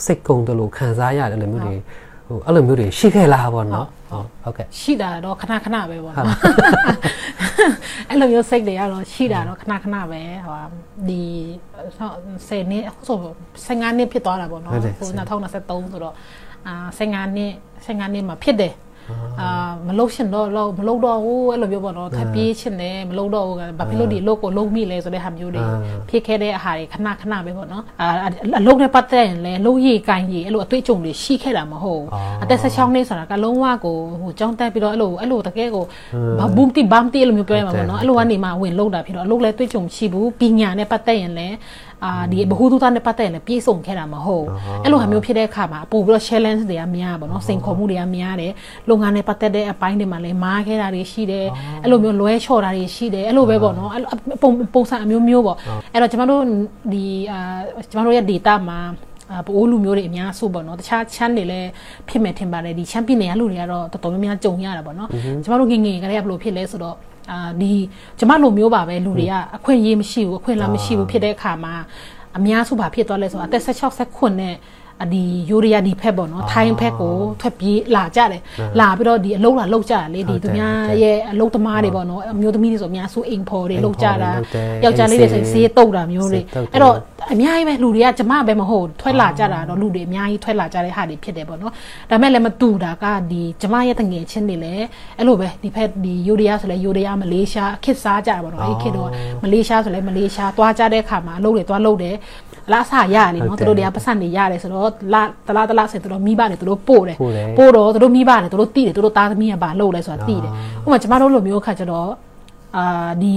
စိတ်ကုံတယ်လို့ခံစားရတယ်လည်းမျိုးတွေဟဟိုအဲ့လိုမျိုးတွေရှိခဲ့လားပေါ့နော်ဟုတ်ဟုတ်ကဲ့ရှိတာတော့ခဏခဏပဲပေါ့နော် အဲ့လိုမျိုးစိတ်တွေကတော့ရှိတာတော့ခဏခဏပဲဟိုဒီ10နှစ်အခုဆို15နှစ်ဖြစ်သွားတာပေါ့နော်ဟို2023ဆိုတော့အာ15နှစ်15နှစ်မှာဖြစ်တယ် အာမလုပ်ရှင်တော့တော့မလုပ်တော့ဘူးအဲ့လိုမျိုးပေါ့နော်ထပ်ပြေးရှင်တယ်မလုပ်တော့ဘူးဘာဖြစ်လို့ဒီလုပ်ကိုလုပ်မိလဲဆိုတဲ့ဟာမျိုးတွေဖြစ်ခဲ့တဲ့အဟာတွေခဏခဏပဲပေါ့နော်အာအလုပ်နဲ့ပတ်သက်ရင်လည်းလုပ်ရည်ကိုင်းရည်အဲ့လိုအတွေ့အကြုံတွေရှိခဲ့တာမဟုတ်အသက်16နှစ်ဆိုတာကလုံးဝကိုဟိုကြောင်းတက်ပြီးတော့အဲ့လိုအဲ့လိုတကယ်ကိုဘာဘုံတိဘမ်တိအဲ့လိုမျိုးပြောရမှာပေါ့နော်အဲ့လိုကနေမှဝင်လုပ်တာဖြစ်တော့အလုပ်လည်းတွေ့ကြုံရှိဘူးပညာနဲ့ပတ်သက်ရင်လည်း အာဒီဘ ഹു တုသားနဲ့ပတ်သက်ရင်လည်းပြေဆုံးခဲ့တာမဟုတ်အဲ့လိုဟာမျိုးဖြစ်တဲ့အခါမှာပို့ပြီးတော့ challenge တွေကများပါတော့စိန်ခေါ်မှုတွေကများတယ်လုပ်ငန်းနဲ့ပတ်သက်တဲ့အပိုင်းတွေမှာလည်းမားခဲ့တာတွေရှိတယ်အဲ့လိုမျိုးလွဲချော်တာတွေရှိတယ်အဲ့လိုပဲပေါ့နော်အဲ့ပုံပုံစံအမျိုးမျိုးပေါ့အဲ့တော့ကျမတို့ဒီအာကျမတို့ရဲ့ data မှာအပိုးလူမျိုးတွေအများစုပေါ့နော်တခြားချမ်းတွေလည်းဖြစ်မယ်ထင်ပါတယ်ဒီချမ်းပြည်နယ်ကလူတွေကတော့တော်တော်များများကြုံရတာပေါ့နော်ကျမတို့ငငယ်ကလေးကဘယ်လိုဖြစ်လဲဆိုတော့ အာဒီကျမလိုမျိုးပါပဲလူတွေကအခွင့်အရေးမရှိဘူးအခွင့်အလမ်းမရှိဘူးဖြစ်တဲ့အခါမှာအများစုဘာဖြစ်သွားလဲဆိုတော့အသက်16 19နဲ့ အဒီယူရီးယားဒီဖက်ပေါ့နော်ထိုင်းဖက်ကိုထွက်ပြေးလာကြတယ်လာပြီးတော့ဒီအလုံးလာလောက်ကြတယ်လေဒီသူများရဲ့အလုံးသမားတွေပေါ့နော်အမျိုးသမီးတွေဆိုအများစုအိမ်ဖော်တွေလောက်ကြတာယောက်ျားလေးတွေဆိုဈေးတုတ်တာမျိုးတွေအဲ့တော့အများကြီးပဲလူတွေကကျမပဲမဟုတ်ထွက်လာကြတာတော့လူတွေအများကြီးထွက်လာကြတဲ့ဟာတွေဖြစ်တယ်ပေါ့နော်ဒါမဲ့လည်းမတူတာကဒီကျမရဲ့တငယ်ချင်းတွေလည်းအဲ့လိုပဲဒီဖက်ဒီယူရီးယားဆိုလဲယူရီးယားမလေးရှားခစ်စားကြတာပေါ့နော်အဲ့ခစ်တော့မလေးရှားဆိုလဲမလေးရှားသွားကြတဲ့အခါမှာအလုပ်တွေသွားလုပ်တယ် လာဆာရလေနော်သူတို့တွေကပတ်စံနေရတယ်ဆိုတော့လာတလားတလားဆိုသူတို့မိဘတွေသူတို့ပို့တယ်ပို့တော့သူတို့မိဘတွေသူတို့တိတယ်သူတို့သားသမီးကဘာလုပ်လဲဆိုတာတိတယ်ဥပမာကျမတို့လိုမျိုးခါကျတော့အာဒီ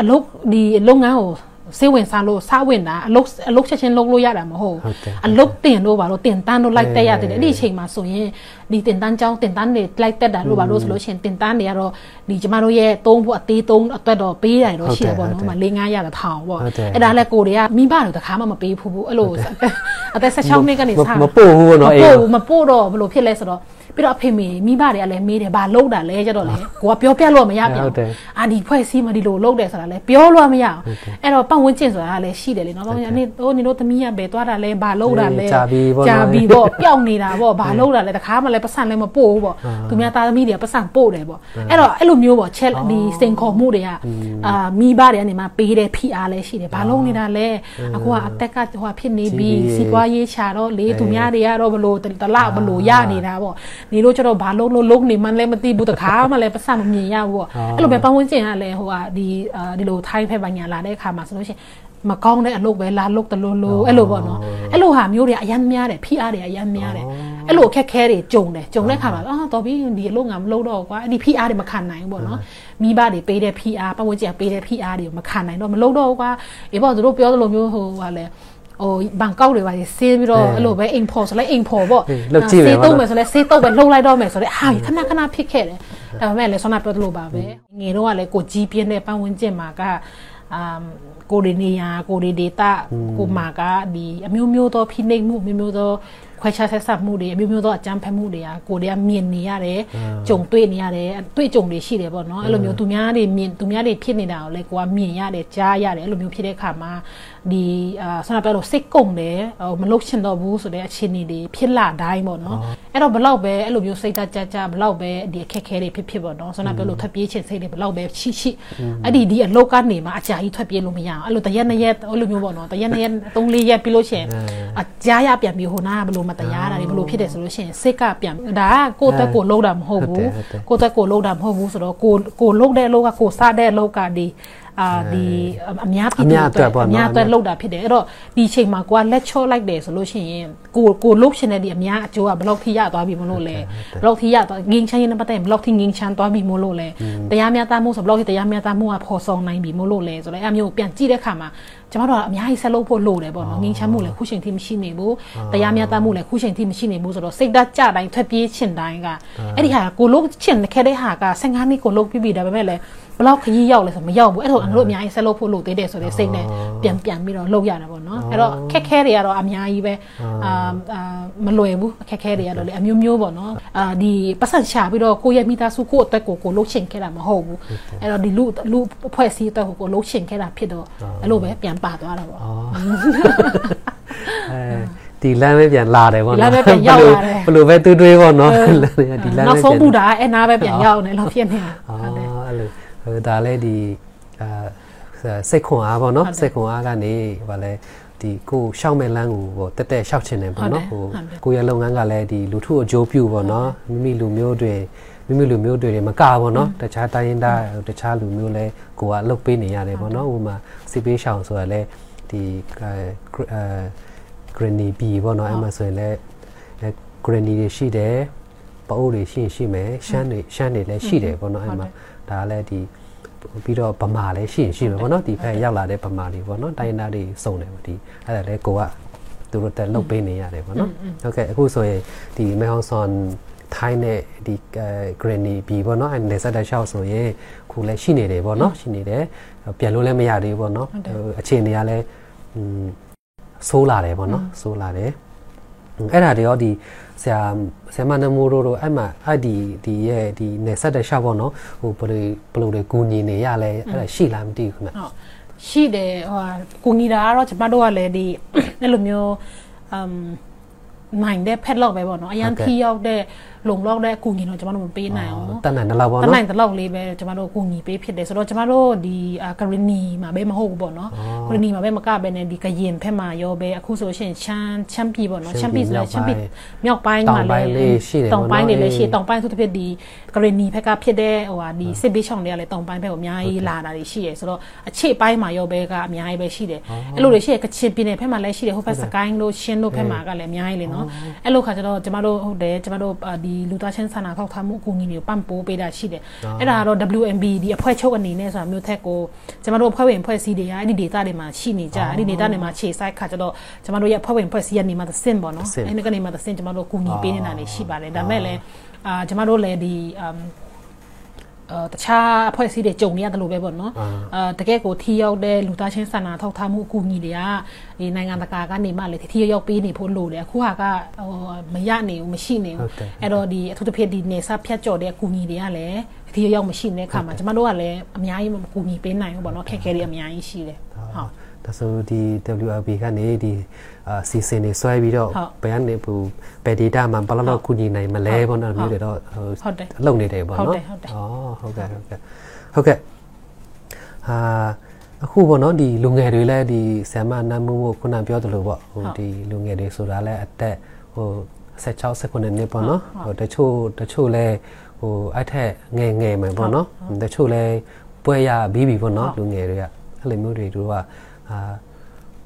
အလုပ်ဒီလုပ်ငန်းကို စေဝင်စားလို့စားဝင်တာအလုတ်အလုတ်ချက်ချင်းလုပ်လို့ရတာမဟုတ်အလုတ်တင်လို့ပါလို့တင်တန်းလို့လိုက်တက်ရတယ်အဲ့ဒီအချိန်မှာဆိုရင်ဒီတင်တန်းကြောင်းတင်တန်းတွေလိုက်တက်တာလို့ပါလို့ဆိုလို့ရှိရင်တင်တန်းတွေကတော့ဒီကျမတို့ရဲ့သုံးဖို့အသေးသုံးအတွက်တော့ပေးရတယ်တော့ရှိတယ်ပေါ့နော်မ၄900ရတာထောင်ပေါ့အဲ့ဒါလည်းကိုတွေကမိဘတွေတခါမှမပေးဘူးဘူးအဲ့လိုအသက်16နှစ်ကနေစမပို့ဘူးပေါ့နော်အေးမပို့တော့ဘယ်လိုဖြစ်လဲဆိုတော့ ပြီးတော့အဖေမေမိဘတွေကလည်းမေးတယ်ဘာလုပ်တာလဲကြတော့လေကိုကပြောပြလို့မရပြန်အာဒီဖွဲ့စည်းမဒီလိုလုပ်တယ်ဆိုတာလည်းပြောလို့မရအောင်အဲ့တော့ပတ်ဝန်းကျင်ဆိုတာလည်းရှိတယ်လေနော်ပတ်ဝန်းကျင်နေဟိုနေတို့သမီးကပဲသွားတာလဲဘာလုပ်တာလဲကြာပြီပေါ့ကြာပြီပေါ့ပျောက်နေတာပေါ့ဘာလုပ်တာလဲတခါမှလည်းပတ်စံလည်းမပို့ဘူးပေါ့သူများသားသမီးတွေကပတ်စံပို့တယ်ပေါ့အဲ့တော့အဲ့လိုမျိုးပေါ့ချက်ဒီစိန်ခေါ်မှုတွေကအာမိဘတွေကနေမှပေးတယ်ဖိအားလည်းရှိတယ်ဘာလုပ်နေတာလဲအခုကအသက်ကဟိုဖြစ်နေပြီစီပွားရေးချတော့လေသူများတွေကတော့ဘလို့တလဘလို့ရနေတာပေါ့နေလို့ကျတော့ဘာလုံးလို့လုံးနေမှလည်းမသိဘူးတခါမှလည်းပတ်စံမမြင်ရဘူးပေါ့အဲ့လိုပဲပတ်ဝန်းကျင်ကလည်းဟိုဟာဒီဒီလိုထိုင်းဖက်ပိုင်းညာလာတဲ့အခါမှာဆိုလို့ရှိရင်မကောင်းတဲ့အလုပ်ပဲလာလုပ်တလို့လို့အဲ့လိုပေါ့နော်အဲ့လိုဟာမျိုးတွေအရန်များတယ်ဖိအားတွေအရန်များတယ်အဲ့လိုအခက်ခဲတွေကြုံတယ်ကြုံတဲ့ခါမှာအာတော်ပြီဒီအလုပ်ငါမလုပ်တော့ကွာအဲ့ဒီဖိအားတွေမခံနိုင်ဘူးပေါ့နော်မိဘတွေပေးတဲ့ဖိအားပတ်ဝန်းကျင်ပေးတဲ့ဖိအားတွေကိုမခံနိုင်တော့မလုပ်တော့ကွာအေးပေါ့သူတို့ပြောသလိုမျိုးဟိုဟာလဲ ဟိုဘန်ကောက်တွေပါဆေးပြီးတော့အဲ့လိုပဲအိမ်ဖော်ဆိုလဲအိမ်ဖော်ပေါ့ဆေးတုံးမယ်ဆိုလဲဆေးတုံးပဲလှုပ်လိုက်တော့မယ်ဆိုလဲဟာခဏခဏဖြစ်ခဲ့တယ်ဒါပေမဲ့လည်းဆောနာပြောသလိုပါပဲငယ်တော့ကလည်းကိုကြီးပြင်းတဲ့ပတ်ဝန်းကျင်မှာကအမ်ကိုရီနေယာကိုရီဒေတာကိုမာကဒီအမျိုးမျိုးသောဖိနှိပ်မှုမျိုးမျိုးသော ခွဲခြားဆက်ဆံမှုတွေအမျိုးမျိုးသောအကြမ်းဖက်မှုတွေကကိုတွေကမြင်နေရတယ်ကြုံတွေ့နေရတယ်တွေ့ကြုံတွေရှိတယ်ပေါ့နော်အဲ့လိုမျိုးသူများတွေမြင်သူများတွေဖြစ်နေတာကိုလည်းကိုကမြင်ရတယ်ကြားရတယ်အဲ့လိုမျိုးဖြစ်တဲ့အခါမှာဒီအာဆန္ဒပြလို့စိတ်ကုန်တယ်ဟိုမလုပ်ချင်တော့ဘူးဆိုတဲ့အခြေအနေတွေဖြစ်လာတိုင်းပေါ့နော်အဲ့တော့ဘလောက်ပဲအဲ့လိုမျိုးစိတ်တကြကြဘလောက်ပဲဒီအခက်ခဲတွေဖြစ်ဖြစ်ပေါ့နော်ဆန္ဒပြလို့ထွက်ပြေးချင်စိတ်တွေဘလောက်ပဲရှိရှိအဲ့ဒီဒီအလောက်ကနေမှအကြာကြီးထွက်ပြေးလို့မရအောင်အဲ့လိုတရက်နှစ်ရက်အဲ့လိုမျိုးပေါ့နော်တရက်နှစ်ရက်သုံးလေးရက်ပြီးလို့ရှိရင်အကြာရပြန်ပြီးဟိုနာကဘလို့မတရားတာတွေဘလို့ဖြစ်တယ်ဆိုလို့ရှိရင်စိတ်ကပြန်ဒါကကိုယ့်တက်ကိုလုံးတာမဟုတ်ဘူးကိုယ့်တက်ကိုလုံးတာမဟုတ်ဘူးဆိုတော့ကိုကိုလုံးတဲ့အလုပ်ကကိုစားတဲ့အလုပ်ကဒီအာဒီအများပြည်သူအတွက်အများအတွက်လောက်တာဖြစ်တယ်အဲ့တော့ဒီချိန်မှာကိုကလက်ချော့လိုက်တယ်ဆိုလို့ရှိရင်ကိုကိုလုတ်ရှင်တဲ့ဒီအများအကျိုးကဘယ်လောက်ထိရသွားပြီမလို့လဲဘယ်လောက်ထိရသွားငင်းချမ်းရင်ပတ်တဲ့ဘယ်လောက်ထိငင်းချမ်းသွားပြီမလို့လဲတရားမျှတမှုဆိုဘယ်လောက်ထိတရားမျှတမှုကဖော်ဆောင်နိုင်ပြီမလို့လဲဆိုတော့အဲ့အမျိုးပြန်ကြည့်တဲ့အခါမှာ ကျမတို့ကအများကြီးဆက်လုပ်ဖို့လိုတယ်ပေါ့နော်ငင်းချမ်းမှုလည်းခုချိန်ထိမရှိနေဘူးတရားမျှတမှုလည်းခုချိန်ထိမရှိနေဘူးဆိုတော့စိတ်ဓာတ်ကြတိုင်းထွက်ပြေးချင်တိုင်းကအဲ့ဒီဟာကိုလုတ်ချင်ခဲ့တဲ့ဟာက15နှစ်ကိုလုတ်ပြီးပြီဒါပေမဲ့လည်းဘ လောက်ခကြီးရောက်လဲဆိုမရောက်ဘူးအဲ့တော့အတို့အများကြီးဆက်လုပ်ဖို့လိုသေးတယ်ဆိုတဲ့စိတ်နဲ့ပြန်ပြန်ပြီးတော့လုပ်ရတာပေါ့နော်အဲ့တော့ခက်ခဲတွေကတော့အများကြီးပဲအာမလွယ်ဘူးအခက်ခဲတွေကတော့လေအမျိုးမျိုးပေါ့နော်အာဒီပတ်စံချပြီးတော့ကိုယ့်ရဲ့မိသားစုကိုယ့်အတွက်ကိုကိုလှုပ်ချင်ခဲ့တာမဟုတ်ဘူးအဲ့တော့ဒီလူလူဖွဲ့စည်းအတွက်ကိုကိုလှုပ်ချင်ခဲ့တာဖြစ်တော့အဲ့လိုပဲပြန်ပါသွားတာပေါ့အဲဒဒီလမ်းပဲပြန်လာတယ်ပေါ့နော်လမ်းပဲပြန်ရောက်လာတယ်ဘယ်လိုပဲတွေးတွေးပေါ့နော်ဒီလမ်းနောက်ပဲဆုံးပြန်ပူတာအဲ့နားပဲပြန်ရောက်နေလို့ဖြစ်နေတာอ๋อဟုတ်တယ်အဲ့လိုဟို ဒါလည်းဒီအာစိတ်ခွန်အားပေါ့နော်ဟုတ်တယ်စိတ်ခွန်အားကနေဗာလဲဒီကိုရှောက်မဲ့လမ်းကိုဟိုတက်တက်ရှောက်ချင်တယ်ပေါ့နော်ဟုတ်တယ်ဟိုကိုယ့်ရဲ့လုပ်ငန်းကလည်းဒီလူထုအကျိုးပြုပေါ့နော်မိမိလူမျိုးတွေမိမိလူမျိုးတွေမကပေါ့နော်တခြားတိုင်းရင်းသားတခြားလူမျိုးလည်းကိုကအလုပ်ပေးနေရတယ်ပေါ့နော်ဥပမာစီပေးရှောင်ဆိုတာလည်းဒီအဲ granny b ပေါ့နော်အဲ့မှာဆိုရင်လည်း granny တွေရှိတယ် ပအိုးတွေရှိရင်ရှိမယ်ရှမ်းတွေရှမ်းတွေလည်းရှိတယ်ပေါ့နော်အဲ့မှာဒါလည်းဒီပြီးတော့ဗမာလည်းရှိရင်ရှိမယ်ပေါ့နော်ဒီဖက်ရောက်လာတဲ့ဗမာတွေပေါ့နော်တိုင်းသားတွေစုံတယ်ပေါ့ဒီအဲ့ဒါလည်းကိုကသူတို့တက်လုတ်ပေးနေရတယ်ပေါ့နော်ဟုတ်ကဲ့အခုဆိုရင်ဒီမေဟောင်ဆွန်ထိုင်းနဲ့ဒီ granny b ပေါ့နော်အဲ့နေဆက်တဲ့ရှောက်ဆိုရင်ခုလည်းရှိနေတယ်ပေါ့နော်ရှိနေတယ်ပြန်လို့လည်းမရသေးဘူးပေါ့နော်အခြေအနေကလည်းဆိုးလာတယ်ပေါ့နော်ဆိုးလာတယ် အဲ့ဒါတွေရောဒီဆရာဆရာမနမိုးတို့တို့အဲ့မှာအဲ့ဒီဒီရဲ့ဒီနေဆက်တဲ့ရှောက်ပေါ့နော်ဟိုဘယ်လိုဘယ်လိုတွေကူညီနေရလဲအဲ့ဒါရှိလားမသိဘူးခင်ဗျဟုတ်ရှိတယ်ဟိုဟာကိုညီတာကတော့ကျမတို့ကလည်းဒီအဲ့လိုမျိုးအမ်နိုင်တဲ့ pet log ပဲပေါ့နော်အရန်ထီရောက်တဲ့ လုံလောက်တဲ့အကူအညီတော့ကျမတို့မပေးနိုင်အောင်တန်တန်တော့ပေါ့တနော်နိုင်တလောက်လေးပဲကျမတို့အကူအညီပေးဖြစ်တယ်ဆိုတော့ကျမတို့ဒီကရီနီမှာပဲမဟုတ်ဘူးပေါ့နော်ကရီနီမှာပဲမကပဲနဲ့ဒီကရင်ဖက်မှာရောပဲအခုဆိုရှင်ချမ်းချမ်းပြည်ပေါ့နော်ချမ်းပြည်ဆိုလဲချမ်းပြည်မြောက်ပိုင်းမှာလဲတောင်ပိုင်းတွေလည်းရှိတောင်ပိုင်းသူတစ်ဖြစ်ဒီကရီနီဖက်ကဖြစ်တဲ့ဟိုဟာဒီစစ်ဘေးရှောင်တွေကလည်းတောင်ပိုင်းဘက်ကိုအများကြီးလာတာတွေရှိတယ်ဆိုတော့အခြေပိုင်းမှာရောပဲကအများကြီးပဲရှိတယ်အဲ့လိုတွေရှိရကချင်ပြည်နယ်ဖက်မှာလည်းရှိတယ်ဟိုဘက်စကိုင်းလို့ရှင်းလို့ဖက်မှာကလည်းအများကြီးလေနော်အဲ့လိုခါကျတော့ကျမတို့ဟုတ်တယ်ကျမတို့ဒီလူသားချင်းစာနာထောက်ထားမှုအကူအညီတွေကိုပံ့ပိုးပေးတာရှိတယ်အဲ့ဒါကတော့ WMB ဒီအဖွဲ့ချုပ်အနေနဲ့ဆိုတာမျိုးထက်ကိုကျမတို့အဖွဲ့ဝင်အဖွဲ့အစည်းတွေကအဲ့ဒီ data တွေမှာရှိနေကြအဲ့ဒီ data တွေမှာခြေစိုက်ခါကျတော့ကျမတို့ရဲ့အဖွဲ့ဝင်အဖွဲ့အစည်းကနေမှသစင်ပေါ့နော်အဲ့ဒီကနေမှသစင်ကျမတို့အကူအညီပေးနေတာတွေရှိပါတယ်ဒါမဲ့လည်းအာကျမတို့လည်းဒီအမ်အာ တခြားအဖွဲ့အစည်းတွေကြုံနေရတယ်လို့ပဲပေါ့နော်အာတကယ်ကိုထီရောက်တဲ့လူသားချင်းစာနာထောက်ထားမှုအကူအညီတွေကဒီနိုင်ငံတကာကနေမှလေထီရောက်ပေးနေဖို့လိုတယ်အခုကဟိုမရနေဘူးမရှိနေဘူးအဲ့တော့ဒီအထူးသဖြင့်ဒီနေစားဖြတ်ကျော်တဲ့အကူအညီတွေကလည်းထီရောက်မရှိနေတဲ့ခါမှာကျမတို့ကလည်းအများကြီးအကူအညီပေးနိုင်ဘူးပေါ့နော်ခက်ခဲတွေအများကြီးရှိတယ်ဟုတ် ဒါဆိုဒီ WLB ကနေဒီအာစီစဉ်နေဆွဲပြီးတော့ဘယ်ကနေဘူးဘယ် data မှာဘယ်လောက်ကူညီနိုင်မလဲပေါ့နော်မျိုးတွေတော့ဟိုလုပ်နေတယ်ပေါ့နော်ဟုတ်တယ်ဟုတ်တယ်ဩဟုတ်ကဲ့ဟုတ်ကဲ့ဟုတ်ကဲ့ဟာအခုပေါ့နော်ဒီလူငယ်တွေလည်းဒီဆ iam နမ်းမှုမှုခုနပြောသလိုပေါ့ဟိုဒီလူငယ်တွေဆိုတာလည်းအသက်ဟို16 19နှစ်ပေါ့နော်ဟိုတချို့တချို့လည်းဟိုအဲ့ထက်ငယ်ငယ်မယ်ပေါ့နော်တချို့လည်းပွဲရပြီးပြီပေါ့နော်လူငယ်တွေကအဲ့လိုမျိုးတွေတို့က အာ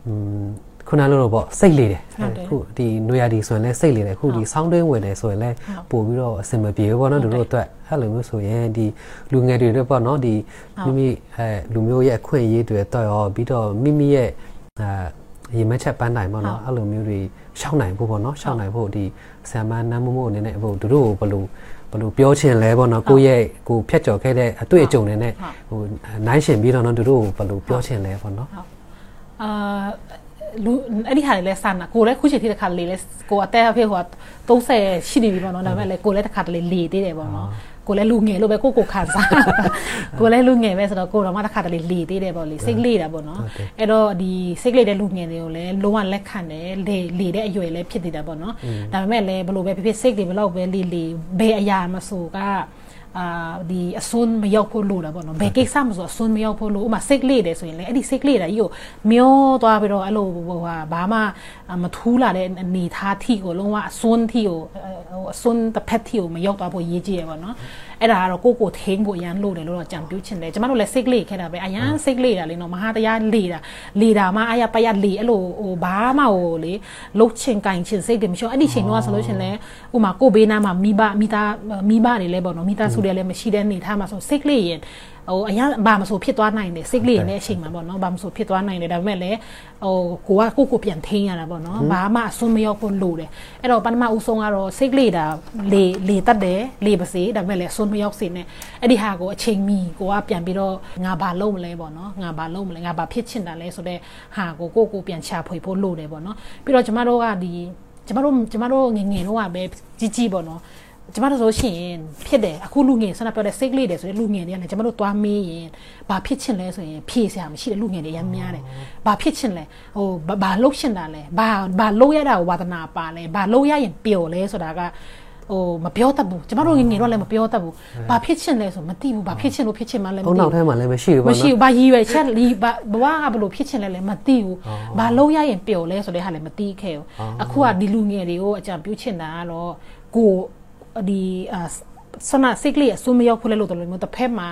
อืมခုနလိုတော့ပေါ့စိတ်လေတယ်ခုဒီနွေရာဒီဆိုရင်လည်းစိတ်လေတယ်ခုဒီဆောင်းတွင်းဝင်တယ်ဆိုရင်လည်းပို့ပြီးတော့အဆင်မပြေဘူးပေါ့နော်တို့တို့အတွက်အဲ့လိုမျိုးဆိုရင်ဒီလူငယ်တွေတော့ပေါ့နော်ဒီမိမိအဲလူမျိုးရဲ့အခွင့်အရေးတွေတော့ရောပြီးတော့မိမိရဲ့အာရေမက်ချက်ပန်းနိုင်ပေါ့နော်အဲ့လိုမျိုးတွေရှောက်နိုင်ဖို့ပေါ့နော်ရှောက်နိုင်ဖို့ဒီဆံမန်းနမ်းမမို့အနေနဲ့ဟိုတို့တို့ဘယ်လိုဘယ်လိုပြောချင်လဲပေါ့နော်ကိုယ့်ရဲ့ကိုဖြတ်ကျော်ခဲ့တဲ့အတွေ့အကြုံတွေနဲ့ဟိုနိုင်ရှင်ပြီးတော့နော်တို့တို့ဘယ်လိုပြောချင်လဲပေါ့နော် အာလူအဲ့ဒီဟာတွေလဲစနာကိုလည်းခုချိန်ထိတစ်ခါလေလဲကိုအသက်အဖြစ်ဟို30ရှိနေပြီပေါ့နော်ဒါပေမဲ့လေကိုလည်းတစ်ခါတလေလေသေးတယ်ပေါ့နော်ကိုလည်းလူငယ်လို့ပဲကိုကိုခံစားကိုလည်းလူငယ်ပဲဆိုတော့ကိုတော့မှတစ်ခါတလေလေသေးတယ်ပေါ့လေစိတ်လေတာပေါ့နော်အဲ့တော့ဒီစိတ်လေတဲ့လူငယ်တွေကိုလည်းလုံးဝလက်ခံတယ်လေလေတဲ့အရွယ်လည်းဖြစ်နေတာပေါ့နော်ဒါပေမဲ့လည်းဘလို့ပဲဖြစ်ဖြစ်စိတ်တွေဘလောက်ပဲလေလေဘယ်အရာမဆိုက အာဒီအစွန်းမရောက်ဖို့လိုတာပေါ့နော်ဘယ်ကိစ္စမဆိုအစွန်းမရောက်ဖို့လိုဥမာစိတ်လေတယ်ဆိုရင်လေအဲ့ဒီစိတ်လေတာကြီးကိုမျောသွားပြီးတော့အဲ့လိုဟိုဟာဘာမှမထူးလာတဲ့အနေထားထိကိုလုံးဝအစွန်းထိကိုဟိုအစွန်းတစ်ဖက်ထိကိုမရောက်သွားဖို့ရေးကြည့်ရပါတော့ အဲ့ဒါကတော့ကိုကိုထိန်းဖို့အရန်လို့တယ်လို့တော့ကြံပြူးချင်တယ်ကျမတို့လည်းစိတ်လေခဲ့တာပဲအရန်စိတ်လေတာလေနော်မဟာတရားလေတာလေတာမှအရပရလေအဲ့လိုဟိုဘာမှဟိုလေလှုပ်ချင်ကင်ချင်စိတ်တွေမရှိဘူးအဲ့ဒီချိန်တော့ဆိုလို့ရှင်လဲဥမာကိုဘေးနားမှာမိဘမိသားမိဘတွေလည်းပေါ့နော်မိသားစုတွေလည်းမရှိတဲ့နေထားမှာဆိုစိတ်လေရင် ဟိုအရင်ဘာမဆိုဖြစ်သွားနိုင်တယ်စိတ်လေးနဲ့အချိန်မှာပေါ့နော်ဘာမဆိုဖြစ်သွားနိုင်တယ်ဒါပေမဲ့လည်းဟိုကိုကကိုကိုပြန်ထိန်းရတာပေါ့နော်ဘာမှအစွန်းမရောက်ဖို့လိုတယ်အဲ့တော့ပထမဦးဆုံးကတော့စိတ်လေးတာလေလေတတ်တယ်လေပါစေဒါပေမဲ့လည်းအစွန်းမရောက်စေနဲ့အဲ့ဒီဟာကိုအချိန်မီကိုကပြန်ပြီးတော့ငါဘာလုပ်မလဲပေါ့နော်ငါဘာလုပ်မလဲငါဘာဖြစ်ချင်တာလဲဆိုတော့ဟာကိုကိုကိုပြန်ချဖွေဖို့လိုတယ်ပေါ့နော်ပြီးတော့ကျမတို့ကဒီကျမတို့ကျမတို့ငငယ်တော့ကပဲကြီးကြီးပေါ့နော် ကျမတို့ဆိုရှင်ဖြစ်တယ်အခုလူငယ်ဆန္ဒပြောတဲ့ sick လေးတယ်ဆိုတဲ့လူငယ်တွေကလည်းကျမတို့သွားမေးရင်ဘာဖြစ်ချင်လဲဆိုရင်ဖြေစရာမရှိတဲ့လူငယ်တွေရမ်းများတယ်ဘာဖြစ်ချင်လဲဟိုဘာလှုပ်ရှင်တာလဲဘာဘာလှုပ်ရတာကိုဝါသနာပါလဲဘာလှုပ်ရရင်ပျော်လဲဆိုတာကဟိုမပြောတတ်ဘူးကျမတို့ငငယ်တော့လည်းမပြောတတ်ဘူးဘာဖြစ်ချင်လဲဆိုမသိဘူးဘာဖြစ်ချင်လို့ဖြစ်ချင်မှလည်းမသိဘူးဘုံနောက်ထဲမှာလည်းမရှိဘူးပေါ့နော်မရှိဘူးဘာရည်ရွယ်ချက်လီဘာဘဝကဘလို့ဖြစ်ချင်လဲလည်းမသိဘူးဘာလို့ရရင်ပျော်လဲဆိုတဲ့ဟာလည်းမသိခဲ့ဘူးအခုကဒီလူငယ်တွေကိုအကြံပြုချင်တာကတော့ကို ဒီဆနာစိတ်လေးအဆူမရောက်ဖူးလဲလို့တော်လို့မျိုးတစ်ဖက်မှာ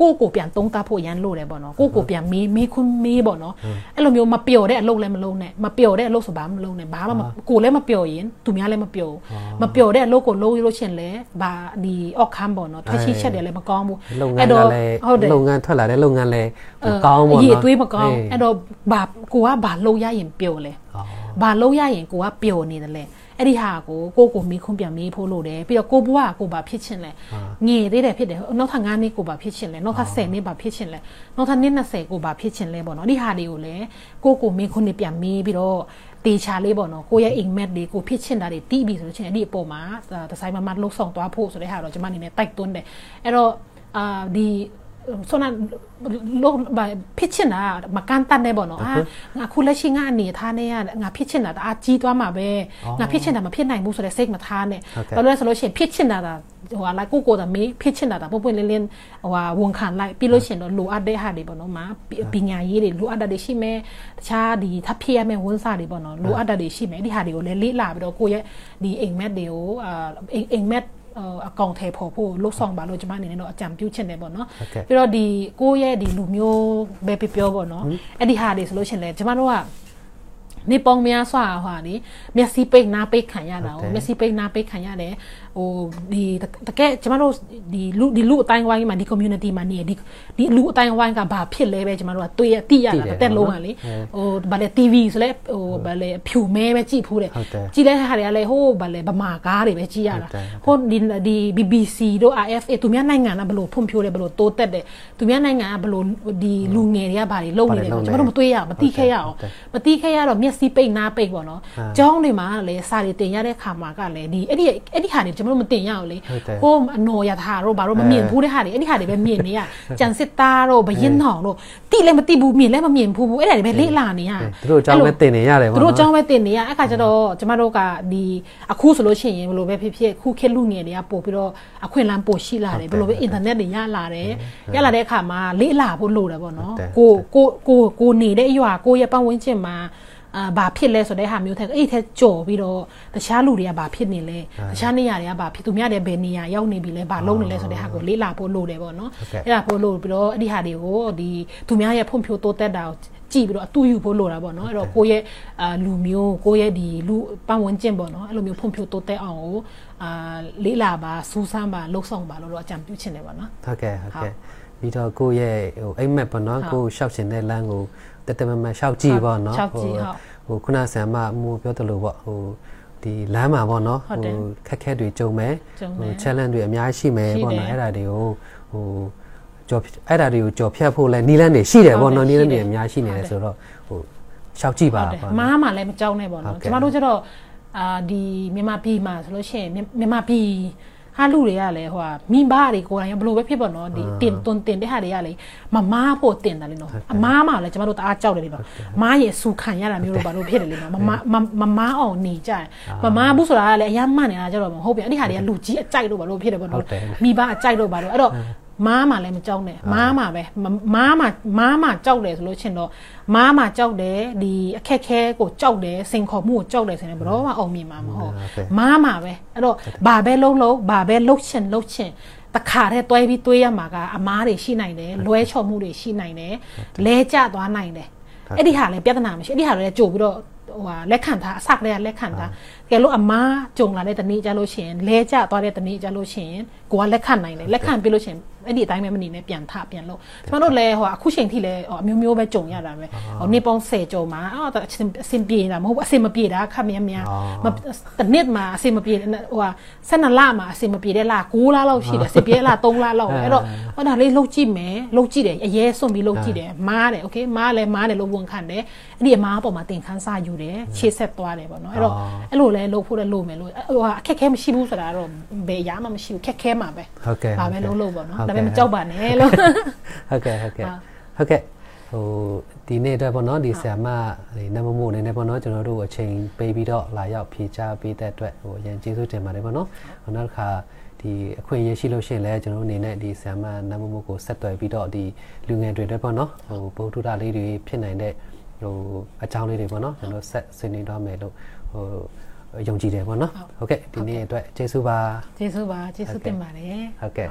ကိုကိုပြန်တုံးတာဖို့ရန်လို့တယ်ပေါ့နော်ကိုကိုပြန်မေးမေးခွန်းမေးပေါ့နော်အဲ့လိုမျိုးမပျော်တဲ့အလုပ်လည်းမလုပ်နဲ့မပျော်တဲ့အလုပ်ဆိုဘာမှမလုပ်နဲ့ဘာမှကိုလည်းမပျော်ရင်သူများလည်းမပျော်မပျော်တဲ့အလုပ်ကိုလုပ်ရလို့ရှင်လဲဘာဒီအော့ခမ်းပေါ့နော်ထွက်ရှိချက်တယ်လည်းမကောင်းဘူးအဲ့တော့ဟုတ်တယ်လုပ်ငန်းထွက်လာတဲ့လုပ်ငန်းလည်းမကောင်းဘူးနော်အရေးအသွေးမကောင်းအဲ့တော့ဘာကိုကဘာလုပ်ရရင်ပျော်လဲဘာလုပ်ရရင်ကိုကပျော်နေတယ်လဲ အဲ့ဒီဟာကိုကိုကိုမိခွန်းပြန်မေးဖို့လို့တယ်ပြီးတော့ကိုဘွားကိုဘာဖြစ်ချင်လဲငေသေးတယ်ဖြစ်တယ်နောက်ထပ်9နှစ်ကိုဘာဖြစ်ချင်လဲနောက်ထပ်10နှစ်ဘာဖြစ်ချင်လဲနောက်ထပ်နှစ်20ကိုဘာဖြစ်ချင်လဲပေါ့နော်အဲ့ဒီဟာတွေကိုလည်းကိုကိုမိခွန်းနေပြန်မေးပြီးတော့တေချာလေးပေါ့နော်ကိုရဲ့အိမ်မက်တွေကိုဖြစ်ချင်တာတွေတီးပြီဆိုလို့ချင်းအဲ့ဒီအပေါ်မှာတဆိုင်မမတ်လှုပ်ဆောင်သွားဖို့ဆိုတဲ့ဟာတော့ကျွန်မအနေနဲ့တိုက်တွန်းတယ်အဲ့တော့အာဒီ ဆိုတော့လို့ဖြစ်ချင်တာမကန်တတ်နေပေါ့နော်အာငါခုလက်ရှိငါအနေထားနဲ့ငါဖြစ်ချင်တာအားကြီးသွားမှာပဲငါဖြစ်ချင်တာမဖြစ်နိုင်ဘူးဆိုတဲ့စိတ်မထားနဲ့ဘာလို့လဲဆိုလို့ရှိရင်ဖြစ်ချင်တာဟိုဟာလိုက်ကိုကိုတာမေးဖြစ်ချင်တာပွပွလင်းလင်းဟိုဟာဝန်ခံလိုက်ပြီးလို့ရှိရင်တော့လိုအပ်တဲ့ဟာတွေပေါ့နော်မာပညာရေးတွေလိုအပ်တာတွေရှိမယ်တခြားဒီထပ်ဖြစ်ရမယ့်ဝန်စားတွေပေါ့နော်လိုအပ်တာတွေရှိမယ်ဒီဟာတွေကိုလည်းလေ့လာပြီးတော့ကိုရဲ့ဒီအိမ်မက်တွေကိုအာအိမ်မက် အကောင့်ထဲပေါ်ဖို့လှုပ်ဆောင်ပါလို့ကျွန်မအနေနဲ့တော့အကြံပြုချင်တယ်ပေါ့နော်ပြီးတော့ဒီကိုယ့်ရဲ့ဒီလူမျိုးပဲပြပြောပေါ့နော်အဲ့ဒီဟာတွေဆိုလို့ရှိရင်လေကျွန်မတို့ကနေပေါင်းများစွာဟာလေမျက်စိပိတ်နားပိတ်ခံရတာကိုမျက်စိပိတ်နားပိတ်ခံရတယ် ဟိုဒီတကယ်ကျမတို့ဒီလူဒီလူအတိုင်းဝိုင်းမှာဒီ community မှာနေဒီဒီလူအတိုင်းဝိုင်းကဘာဖြစ်လဲပဲကျမတို့ကတွေ့ရသိရတာတက်လုံးကလေဟိုဗာလေ TV ဆိုလဲဟိုဗာလေဖြူမဲပဲကြည့်ဖူးတယ်ကြည့်တဲ့ဟာတွေကလည်းဟိုဗာလေဗမာကားတွေပဲကြည့်ရတာဟိုဒီဒီ BBC တို့ RFA သူများနိုင်ငံကဘလို့ဖွံ့ဖြိုးတယ်ဘလို့တိုးတက်တယ်သူများနိုင်ငံကဘလို့ဒီလူငယ်တွေကဘာတွေလုပ်နေတယ်ကျမတို့မတွေ့ရမသိခဲ့ရအောင်မသိခဲ့ရတော့မျက်စိပိတ်နားပိတ်ပေါ့နော်ကျောင်းတွေမှာလည်းစာတွေတင်ရတဲ့ခါမှာကလည်းဒီအဲ့ဒီအဲ့ဒီဟာတွေကျွန်တော်တို့မတင်ရအောင်လေကိုအနော်ရထားတို့ဘာတို့မမြင်ဘူးတဲ့ဟာတွေအဲ့ဒီဟာတွေပဲမြင်နေရကြံစစ်သားတို့ဘရင်ထောင်တို့တိလည်းမတိဘူးမြင်လည်းမမြင်ဘူးဘူးအဲ့ဒါတွေပဲလေ့လာနေရသူတို့အကြောင်းပဲတင်နေရတယ်ပေါ့နော်သူတို့အကြောင်းပဲတင်နေရအဲ့ခါကျတော့ကျွန်တော်တို့ကဒီအခုဆိုလို့ရှိရင်ဘယ်လိုပဲဖြစ်ဖြစ်ခုခေတ်လူငယ်တွေကပို့ပြီးတော့အခွင့်အလမ်းပို့ရှိလာတယ်ဘယ်လိုပဲအင်တာနက်တွေရလာတယ်ရလာတဲ့အခါမှာလေ့လာဖို့လိုတယ်ပေါ့နော်ကိုကိုကိုကိုနေတဲ့အရွာကိုရဲ့ပတ်ဝန်းကျင်မှာ အာဘာဖြစ်လဲဆိုတဲ့ဟာမျိုးထဲအဲ့ထဲကြော်ပြီးတော့တခြားလူတွေကဘာဖြစ်နေလဲတခြားနေရာတွေကဘာဖြစ်သူများတွေဘယ်နေရာရောက်နေပြီလဲဘာလုပ်နေလဲဆိုတဲ့ဟာကိုလေးလာဖို့လိုတယ်ပေါ့နော်အဲ့ဒါဖို့လို့ပြီးတော့အဲ့ဒီဟာတွေကိုဒီသူများရဲ့ဖွံ့ဖြိုးတိုးတက်တာကိုကြည့်ပြီးတော့အတူယူဖို့လိုတာပေါ့နော်အဲ့တော့ကိုယ့်ရဲ့အာလူမျိုးကိုယ့်ရဲ့ဒီလူပတ်ဝန်းကျင်ပေါ့နော်အဲ့လိုမျိုးဖွံ့ဖြိုးတိုးတက်အောင်ကိုအာလေးလာပါစူးစမ်းပါလှုပ်ဆောင်ပါလို့တော့အကြံပြုချင်တယ်ပေါ့နော်ဟုတ်ကဲ့ဟုတ်ကဲ့ပြီးတော့ကိုယ့်ရဲ့ဟိုအိမ်မက်ပေါ့နော်ကိုရှောက်ရှင်တဲ့လမ်းကို တတမမရှောက်ကြည့်ပေါ့နော်ဟိုဟိုခုနဆံမမူပြောသလိုပေါ့ဟိုဒီလမ်းမှာပေါ့နော်ဟိုခက်ခဲတွေကြုံမယ်ဟို challenge တွေအများကြီးရှိမယ်ပေါ့နော်အဲ့ဒါတွေကိုဟိုကြော်အဲ့ဒါတွေကိုကြော်ဖြတ်ဖို့လဲနီးလန်းတွေရှိတယ်ပေါ့နော်နီးလန်းတွေအများရှိနေတယ်ဆိုတော့ဟိုရှောက်ကြည့်ပါပေါ့မားမှလည်းမကြောက်နဲ့ပေါ့နော်ကျမတို့ကျတော့အာဒီမြန်မာပြည်မှာဆိုလို့ရှိရင်မြန်မာပြည် ဟာလူတွေကလည်းဟိုဟာမိဘတွေကိုယ်တိုင်ဘလို့ပဲဖြစ်ပေါ့နော်ဒီတင်တွန်တင်တဲ့ဟာတွေကလေမမားဖို့တင်တယ်လေနော်အမားမှလည်းကျမတို့တအားကြောက်တယ်လေနော်မားရဲ့စူခံရတာမျိုးတော့ဘာလို့ဖြစ်တယ်လေနော်မမမမားအောင်နေကြတယ်မမားဘူးဆိုတာကလည်းအရမ်းမှန်နေတာကြတော့မဟုတ်ပြန်အဲ့ဒီဟာတွေကလူကြီးအကြိုက်လို့ဘာလို့ဖြစ်တယ်ပေါ့နော်မိဘအကြိုက်လို့ဘာလို့အဲ့တော့ မားမှလည်းမကြောက်နဲ့မားမှပဲမားမှမားမှကြောက်တယ်ဆိုလို့ချင်းတော့မားမှကြောက်တယ်ဒီအခက်ခဲကိုကြောက်တယ်စင်ခေါ်မှုကိုကြောက်တယ်ဆိုရင်ဘယ်တော့မှအောင်မြင်မှာမဟုတ်မားမှပဲအဲ့တော့ဘာပဲလုံးလုံးဘာပဲလှုပ်ချင်လှုပ်ချင်တခါတည်းတွဲပြီးတွေးရမှာကအမားတွေရှိနိုင်တယ်လွဲချော်မှုတွေရှိနိုင်တယ်လဲကျသွားနိုင်တယ်အဲ့ဒီဟာလည်းပြဿနာမရှိအဲ့ဒီဟာလည်းကြိုပြီးတော့ဟိုဟာလက်ခံထားအစကတည်းကလက်ခံထားကဲလို့အမားကြုံလာတဲ့တနေ့ကြလို့ရှိရင်လဲကျသွားတဲ့တနေ့ကြလို့ရှိရင်ကိုကလက်ခံနိုင်တယ်လက်ခံပြလို့ရှိရင်ဟ အဲ့ဒီအတိုင်းပဲမနေနဲ့ပြန်ထပြန်လို့ကျမတို့လည်းဟိုအခုချိန်ထိလည်းဟိုအမျိုးမျိုးပဲကြုံရတာပဲဟိုနေပေါင်း10ကျော်မှာအော်အစင်ပြေတာမဟုတ်ဘူးအစင်မပြေတာခက်မြန်မြန်တနစ်မှာအစင်မပြေဟိုဟာ12လမှာအစင်မပြေတဲ့လ9လလောက်ရှိတယ်စင်ပြေလ3လလောက်အဲ့တော့ဟောဒါလေးလှုပ်ကြည့်မယ်လှုပ်ကြည့်တယ်အရေးစွန့်ပြီးလှုပ်ကြည့်တယ်မားတယ်โอเคမားလည်းမားတယ်လို့ဝန်ခံတယ် အဲ့ဒီအမားပေါ်မှာတင်ခန်းစားယူတယ်ခြေဆက်သွားတယ်ပေါ့နော်အဲ့တော့အဲ့လိုလဲလှုပ်ဖို့လည်းလုပ်မယ်လို့ဟိုဟာအခက်ခဲမရှိဘူးဆိုတာတော့ဘယ်ရမှမရှိဘူးခက်ခဲမှာပဲဟုတ်ကဲ့ဒါပဲလုံးလို့ပေါ့နော်ဒါပေမဲ့မကြောက်ပါနဲ့လို့ဟုတ်ကဲ့ဟုတ်ကဲ့ဟုတ်ကဲ့ဟိုဒီနေ့အတွက်ပေါ့နော်ဒီဆရာမဒီနမမို့အနေနဲ့ပေါ့နော်ကျွန်တော်တို့အချိန်ပေးပြီးတော့လာရောက်ဖြေချပေးတဲ့အတွက်ဟိုအရင်ကျေးဇူးတင်ပါတယ်ပေါ့နော်နောက်တစ်ခါဒီအခွင့်အရေးရှိလို့ရှိရင်လည်းကျွန်တော်တို့အနေနဲ့ဒီဆရာမနမမို့ကိုဆက်သွယ်ပြီးတော့ဒီလူငယ်တွေအတွက်ပေါ့နော်ဟိုဗုဒ္ဓတာလေးတွေဖြစ်နိုင်တဲ့ ဟိုအကြောင်းလေးတွေပေါ့နော်ကျွန်တော်ဆက်ဆွေးနွေးတော့မယ်လို့ဟိုယုံကြည်တယ်ပေါ့နော်ဟုတ်ကဲ့ဒီနေ့အတွက်ကျေးဇူးပါကျေးဇူးပါကျေးဇူးတင်ပါတယ်ဟုတ်ကဲ့